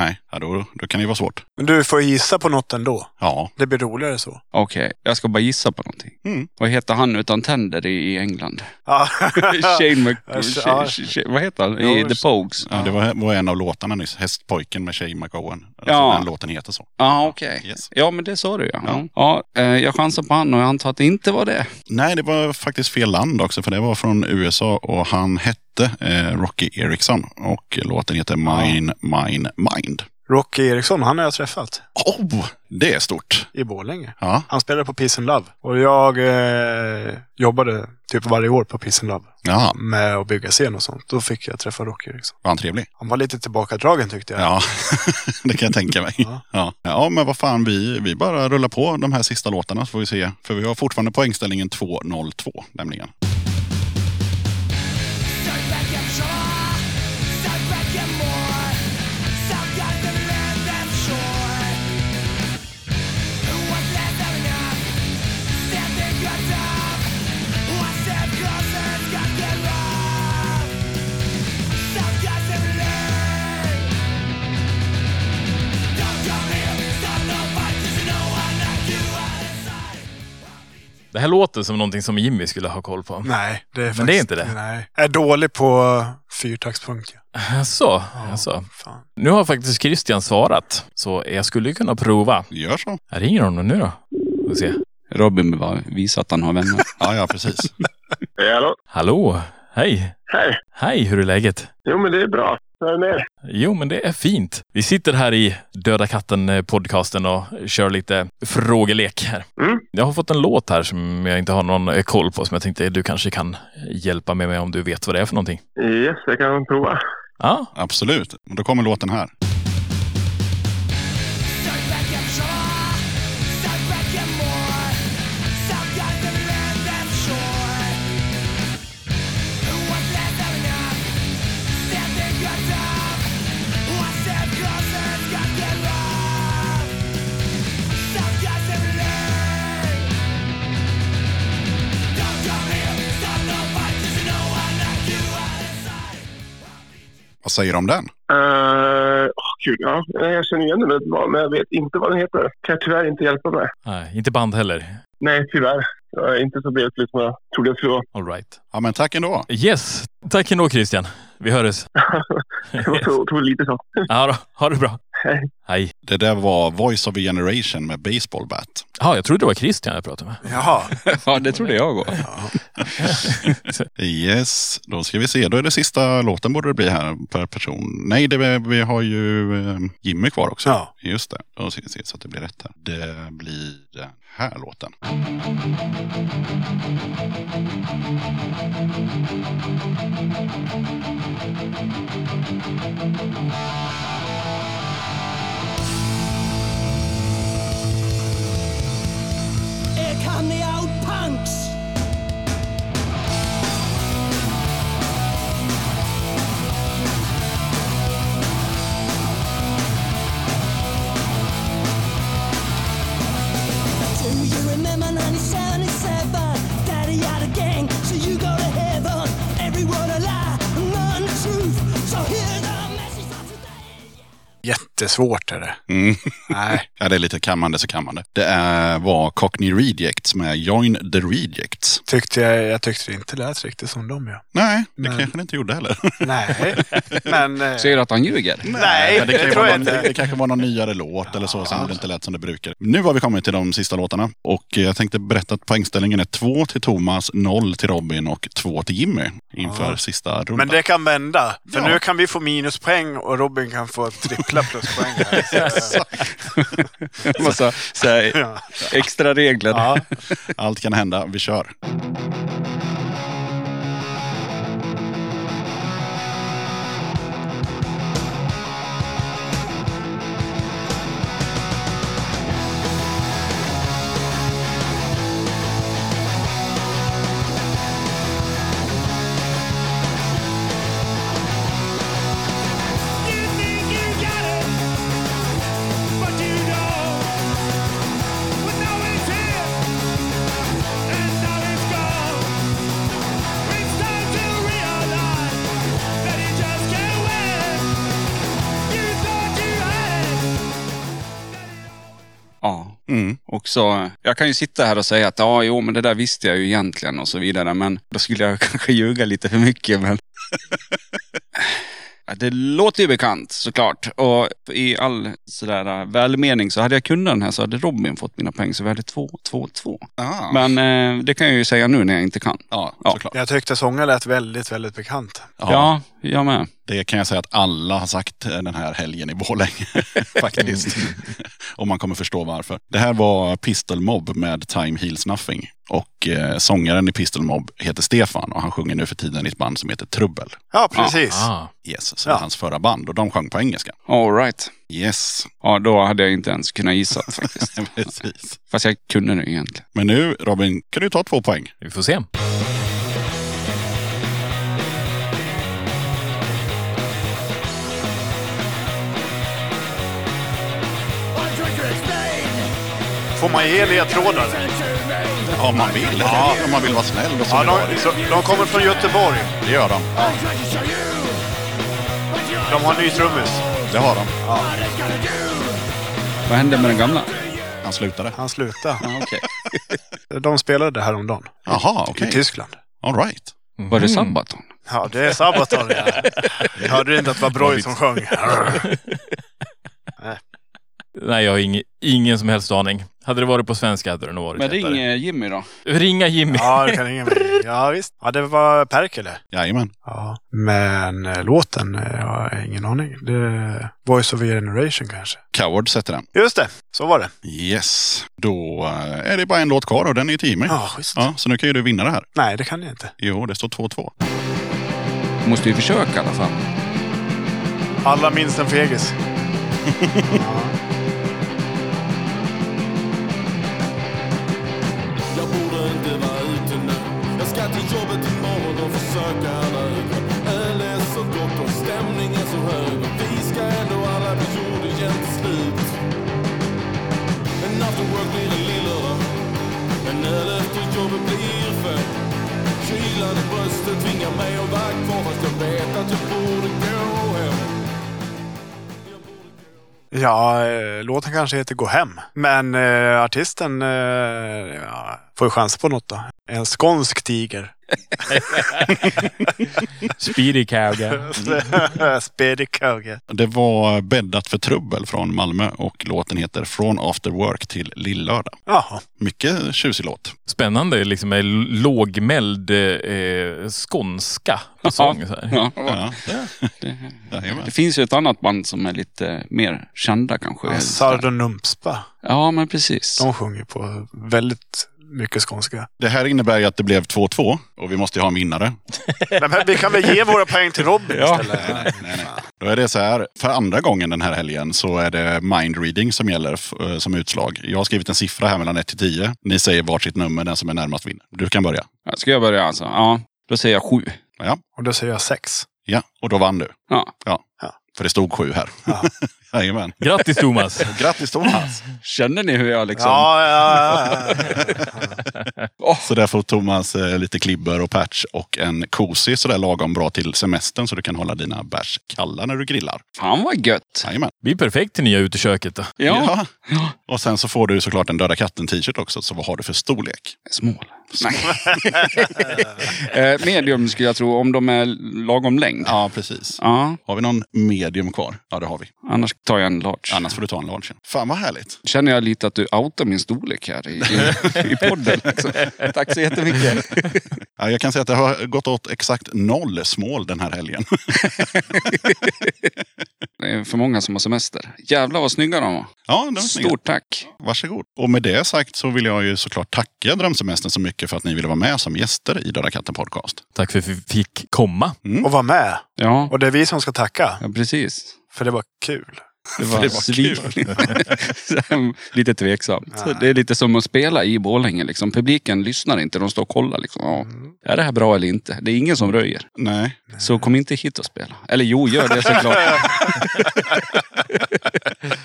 Nej. Ja, då, då kan det ju vara svårt. Men du får gissa på något ändå. Ja, Det blir roligare så. Okej, jag ska bara gissa på någonting. Mm. Vad heter han utan tänder i, i England? Ja. Shane Mc... Ja, vad heter han? I Ja, The Pogues? ja det var, var en av låtarna nyss. Hästpojken med Shay McGowan. Alltså, Ja. Den låten heter så. Ja, okej. Yes. Ja, men det sa du ja. Ja. Ja, eh, jag chansar på han och jag antar att det inte var det. Nej, det var faktiskt fel land också. För det var från USA och han hette eh, Rocky Erickson. Och låten heter Mine, Mine, Mind. Rocky Eriksson, han har jag träffat Oh, det är stort. i Borlänge. Ja, Han spelade på Peace and Love. Och jag eh, jobbade typ varje år på Peace and Love. ja Med att bygga scen och sånt. Då fick jag träffa Rocky Eriksson. var han trevlig? Han var lite tillbakadragen tyckte jag. Ja, det kan jag tänka mig. Ja. Ja. ja, men vad fan, vi, vi bara rullar på de här sista låtarna så får vi se. För vi har fortfarande poängställningen 2-0-2 nämligen. Det här låter som någonting som Jimmy skulle ha koll på. Nej, det är faktiskt, Men det är inte det? Nej. Jag är dålig på fyrtaktspunkt. Ja. Så, alltså. Fan. Nu har faktiskt Christian svarat. Så jag skulle kunna prova. Gör så. Jag ringer honom nu då. Får se. Robin vill bara visa att han har vänner. Ja, ja, precis. Hej, hallå? Hallå! Hej! Hej! Hej, hur är läget? Jo, men det är bra. Jo, men det är fint. Vi sitter här i Döda katten-podcasten och kör lite frågelek här. Mm. Jag har fått en låt här som jag inte har någon eh, koll på, som jag tänkte du kanske kan hjälpa mig med om du vet vad det är för någonting. Yes, jag kan prova. Ja, Absolut. Då kommer låten här. Vad säger du om den? Uh, oh, gud, ja. Jag känner igen den väldigt bra, men jag vet inte vad den heter. Kan jag tyvärr inte hjälpa med. nej, inte band heller. Nej, tyvärr. Jag är inte så bredvid som jag trodde jag skulle vara. All right. Ja, men tack ändå. Yes, tack ändå Christian. Vi hörs. Det var så otroligt lite så. Ja då, ha det bra. Hej. Hej. Det där var Voice of a Generation med Baseball Bat. Ja, jag trodde det var Christian jag pratade med. Jaha. Ja, det trodde jag också. Yes, då ska vi se. Då är det sista låten borde det bli här per person. Nej, det, vi har ju eh, Jimmy kvar också. Ja. Just det. Då ska vi se så att det blir rätt här. Det blir den här låten. I'm the Jättesvårt är det. Mm. Nej. Ja, det är lite kammande så kammande. Det är, var Cockney Rejects med Join the Rejects. Tyckte jag, jag tyckte det inte lät riktigt som dem. Ja. Nej, det Men- kanske det inte gjorde heller. Nej, men... eh, Säger du att han ljuger? Nej, Men det, kan tror vara jag någon, inte. det kanske var någon nyare låt eller så som det inte lät som det brukar. Nu har vi kommit till de sista låtarna och jag tänkte berätta att poängställningen är två till Thomas, noll till Robin och två till Jimmy inför Ja. sista rundan. Men det kan vända. För Ja. nu kan vi få minuspoäng och Robin kan få trippla pluspoäng. Här. Så, Massa så här, extra regler. Ja. Allt kan hända, vi kör. Mm. Och så, jag kan ju sitta här och säga att ja, jo, men det där visste jag ju egentligen och så vidare. Men då skulle jag kanske ljuga lite för mycket. Men... Det låter ju bekant såklart. Och i all sådär äh, välmening så hade jag kunnat den här så hade Robin fått mina poäng. Så vi hade två, två, två. Ah. Men eh, det kan jag ju säga nu när jag inte kan. ja, Ja. såklart. Jag tyckte sången lät väldigt, väldigt bekant. Ja. Ja, jag med. Det kan jag säga att alla har sagt eh, den här helgen i Borlänge. Faktiskt. Och man kommer förstå varför. Det här var Pistol Mob med Time Heals Nothing. Och eh, sångaren i Pistol Mob heter Stefan och han sjunger nu för tiden i ett band som heter Trubbel. Ja, precis. Ah. Yes, så det är Ja. hans förra band och de sjöng på engelska. All right. Yes, Ja, då hade jag inte ens kunnat gissa faktiskt. precis. Fast jag kunde det egentligen. Men nu Robin, kan du ta två poäng? Vi får se. Får man ge ledtrådar? Ja, om man vill. Ja. Om man vill vara snäll och Ja, de, så, de kommer från Göteborg. Det gör de. De har ny trummis. Det har de. Vad hände med den gamla? Han slutade. Han slutade. Ja, okej. De spelade det här om dagen Jaha, i okej. Tyskland. All right. Var det Sabaton? Ja, det är Sabaton. Ja. Jag hörde inte att det var Broy som sjöng. Nej, jag har ing, ingen som helst aning. Hade det varit på svenska hade det nog varit Men ring eh, Jimmy då. Ringa Jimmy. Ja, det kan ringa mig. Ja, visst. Ja, det var Perkele. Jajamän. Ja. Men eh, låten, eh, jag har ingen aning. Det är Voice of a Generation kanske. Coward sätter den. Just det, så var det. Yes. Då eh, är det bara en låt kvar och den är till Jimmy. Ja, schysst. Ja, så nu kan ju du vinna det här. Nej, det kan jag inte. Jo, det står 2-2. Måste ju försöka i alla fall. Alla minst en fegis. Jag imorgon alla ögon Öl är så gott och stämningen så hög Och vi ska ändå alla bli jord igen till slut En after work blir en lillördag En öl efter jobbet blir fem Kylan i bröstet tvingar mig att vara kvar Fast jag vet att jag borde gå hem Ja, eh, låten kanske heter Gå hem. Men eh, artisten eh, ja, får ju chansa på något då. En skånsk tiger. Speedy Kauga. Spedikauge. Det var Bäddat för trubbel från Malmö och låten heter Från After Work till Lillördag. Jaha. Mycket tjusig låt. Spännande liksom med lågmäld eh, skånska på sång. Så här. Ja. Ja. Det, Jajamän. det finns ju ett annat band som är lite mer kända kanske. Sardonumpspa. Ja, men precis. De sjunger på väldigt mycket skånska. Det här innebär ju att det blev 2-2 och vi måste ju ha en vinnare. Nej, men vi kan väl ge våra poäng till Robin istället? Nej, nej, nej. Då är det så här, för andra gången den här helgen så är det mindreading som gäller eh, som utslag. Jag har skrivit en siffra här mellan 1 till 10. Ni säger varsitt nummer, den som är närmast vinner. Du kan börja. Ja, Ska jag börja alltså? Ja, då säger jag sju. Ja, Och då säger jag sex. ja. och då vann du. Ja. Ja, Ja. För det stod sju här. Ja. Jajamän. Grattis Thomas! Grattis Thomas! Känner ni hur jag liksom... Ja, ja, ja. Så där får Thomas eh, lite klibber och patch och en cozy sådär lagom bra till semestern så du kan hålla dina bärs kalla när du grillar. Fan vad gött. Jajamän. blir perfekt till nya uteköket då. Ja. Ja. Och sen så får du såklart en Döda katten-t-shirt också. Så vad har du för storlek? Smål. Nej. Eh, Medium skulle jag tro, om de är lagom längd. Ja, precis. Ja, Har vi någon medium kvar? Ja, det har vi. annars tar jag en large. Annars får du ta en large. Fan vad härligt. Känner jag lite att du outar min storlek här i, i, i podden. Liksom. Tack så jättemycket. Ja, jag kan säga att det har gått åt exakt noll smål den här helgen. Det är för många som har semester. Jävlar vad snygga de var. Ja, det var. Stort tack. Varsågod. Och med det sagt så vill jag ju såklart tacka Drömsemestern så mycket för att ni ville vara med som gäster i Döda katten podcast. Tack för att vi fick komma. Och var med. Ja, Och det är vi som ska tacka. ja precis. För det var kul. Det var, det var svin. lite tveksamt. Så Det är lite som att spela i Borlänge. Liksom. Publiken lyssnar inte, de står och kollar. Liksom. Ja, är det här bra eller inte? Det är ingen som röjer. Nej, Så kom inte hit och spela. Eller jo, gör det såklart.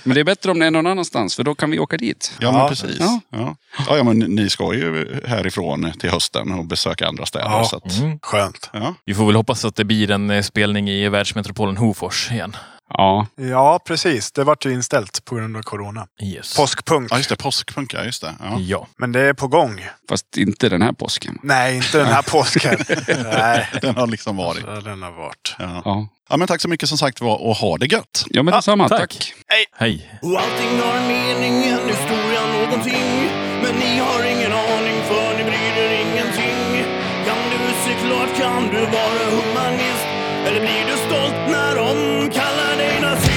Men det är bättre om det är någon annanstans, för då kan vi åka dit. ja, men Ja. precis. Ja. Ja. Ja. Ja, men ni ska ju härifrån till hösten och besöka andra städer. Ja. Så att, Mm. Skönt. ja. Vi får väl hoppas att det blir en eh, spelning i världsmetropolen Hofors igen. Ja, Ja, precis. Det vart ju inställt på grund av corona. Yes. Påskpunk. ja, just det. Påskpunka, just det. Ja. Ja. Men det är på gång. fast inte den här påsken. Nej, inte den här påsken. Nej, Den har liksom varit. så den har varit. Ja. Ja, ja, men tack så mycket som sagt var och ha det gött. ja men detsamma. tack. tack. Hej! Och allting har en mening, en historia, någonting Men ni har ingen aning för ni bryr er ingenting Kan du se klart, kan du vara humanist? Eller blir du stolt när de kallar dig nazist?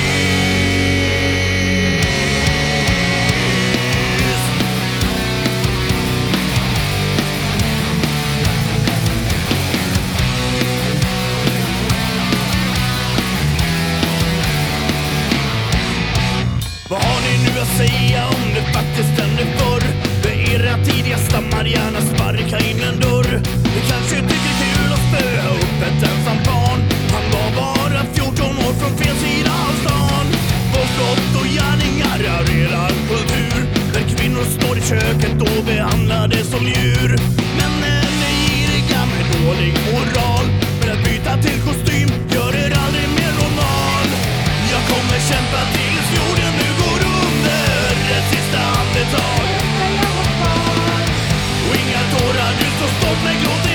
Vad har ni nu att säga om det faktiskt hände förr? För era tidiga stammar gärna sparka in en dörr. Ni kanske tycker kul att spöa upp ett ensamt kommer från fel sida av stan. Våld, brott och gärningar är raderar kultur. Där kvinnor står i köket och behandlade som djur. Männen är giriga med dålig moral. Men att byta till kostym gör er aldrig mer normal. Jag kommer kämpa tills jorden nu går under. Ett sista andetag. Och inga tårar, du står stolt med gråten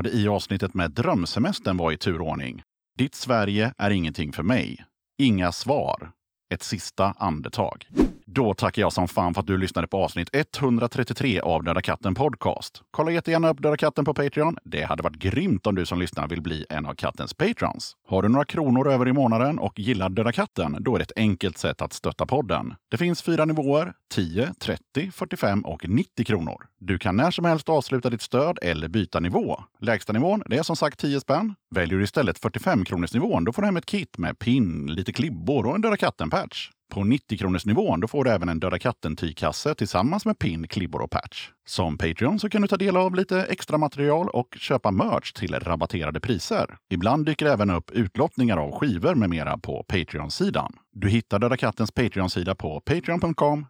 hörde i avsnittet med drömsemestern var i turordning. Ditt Sverige är ingenting för mig. Inga svar. Ett sista andetag. Då tackar jag som fan för att du lyssnade på avsnitt 133 av Döda katten Podcast. Kolla jättegärna upp Döda katten på Patreon. Det hade varit grymt om du som lyssnar vill bli en av kattens patrons. Har du några kronor över i månaden och gillar Döda katten, då är det ett enkelt sätt att stötta podden. Det finns fyra nivåer, 10, 30, 45 och 90 kronor. Du kan när som helst avsluta ditt stöd eller byta nivå. Lägsta nivån, det är som sagt 10 spänn. Väljer du istället 45 kronors nivån, då får du hem ett kit med pin, lite klibbor och en Döda katten-patch. På 90 kronors nivån då får du även en Döda katten-tygkasse tillsammans med pin, klibbor och patch. Som Patreon så kan du ta del av lite extra material och köpa merch till rabatterade priser. Ibland dyker det även upp utlottningar av skivor med mera på Patreon-sidan. Du hittar Döda kattens Patreon-sida på patreon.com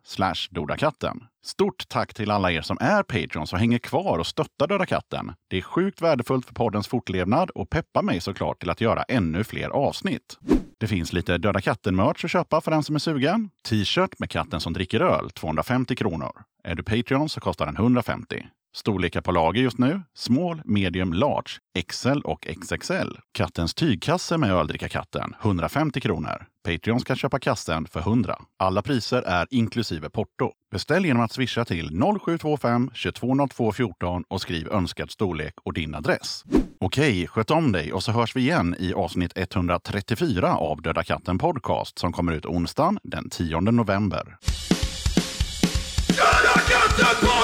dodakatten. Stort tack till alla er som är Patreons och hänger kvar och stöttar Döda katten. Det är sjukt värdefullt för poddens fortlevnad och peppar mig såklart till att göra ännu fler avsnitt. Det finns lite Döda katten-merch att köpa för den som är sugen. T-shirt med katten som dricker öl, 250 kronor. Är du Patreon så kostar den 150. Storlekar på lager just nu. Small, medium, large, XL och XXL. Kattens tygkasse med öldrickarkatten, 150 kronor. Patreon ska köpa kassen för 100. Alla priser är inklusive porto. Beställ genom att swisha till 0725-220214 och skriv önskad storlek och din adress. Okej, sköt om dig och så hörs vi igen i avsnitt 134 av Döda katten Podcast som kommer ut onsdagen den 10 november. Döda katten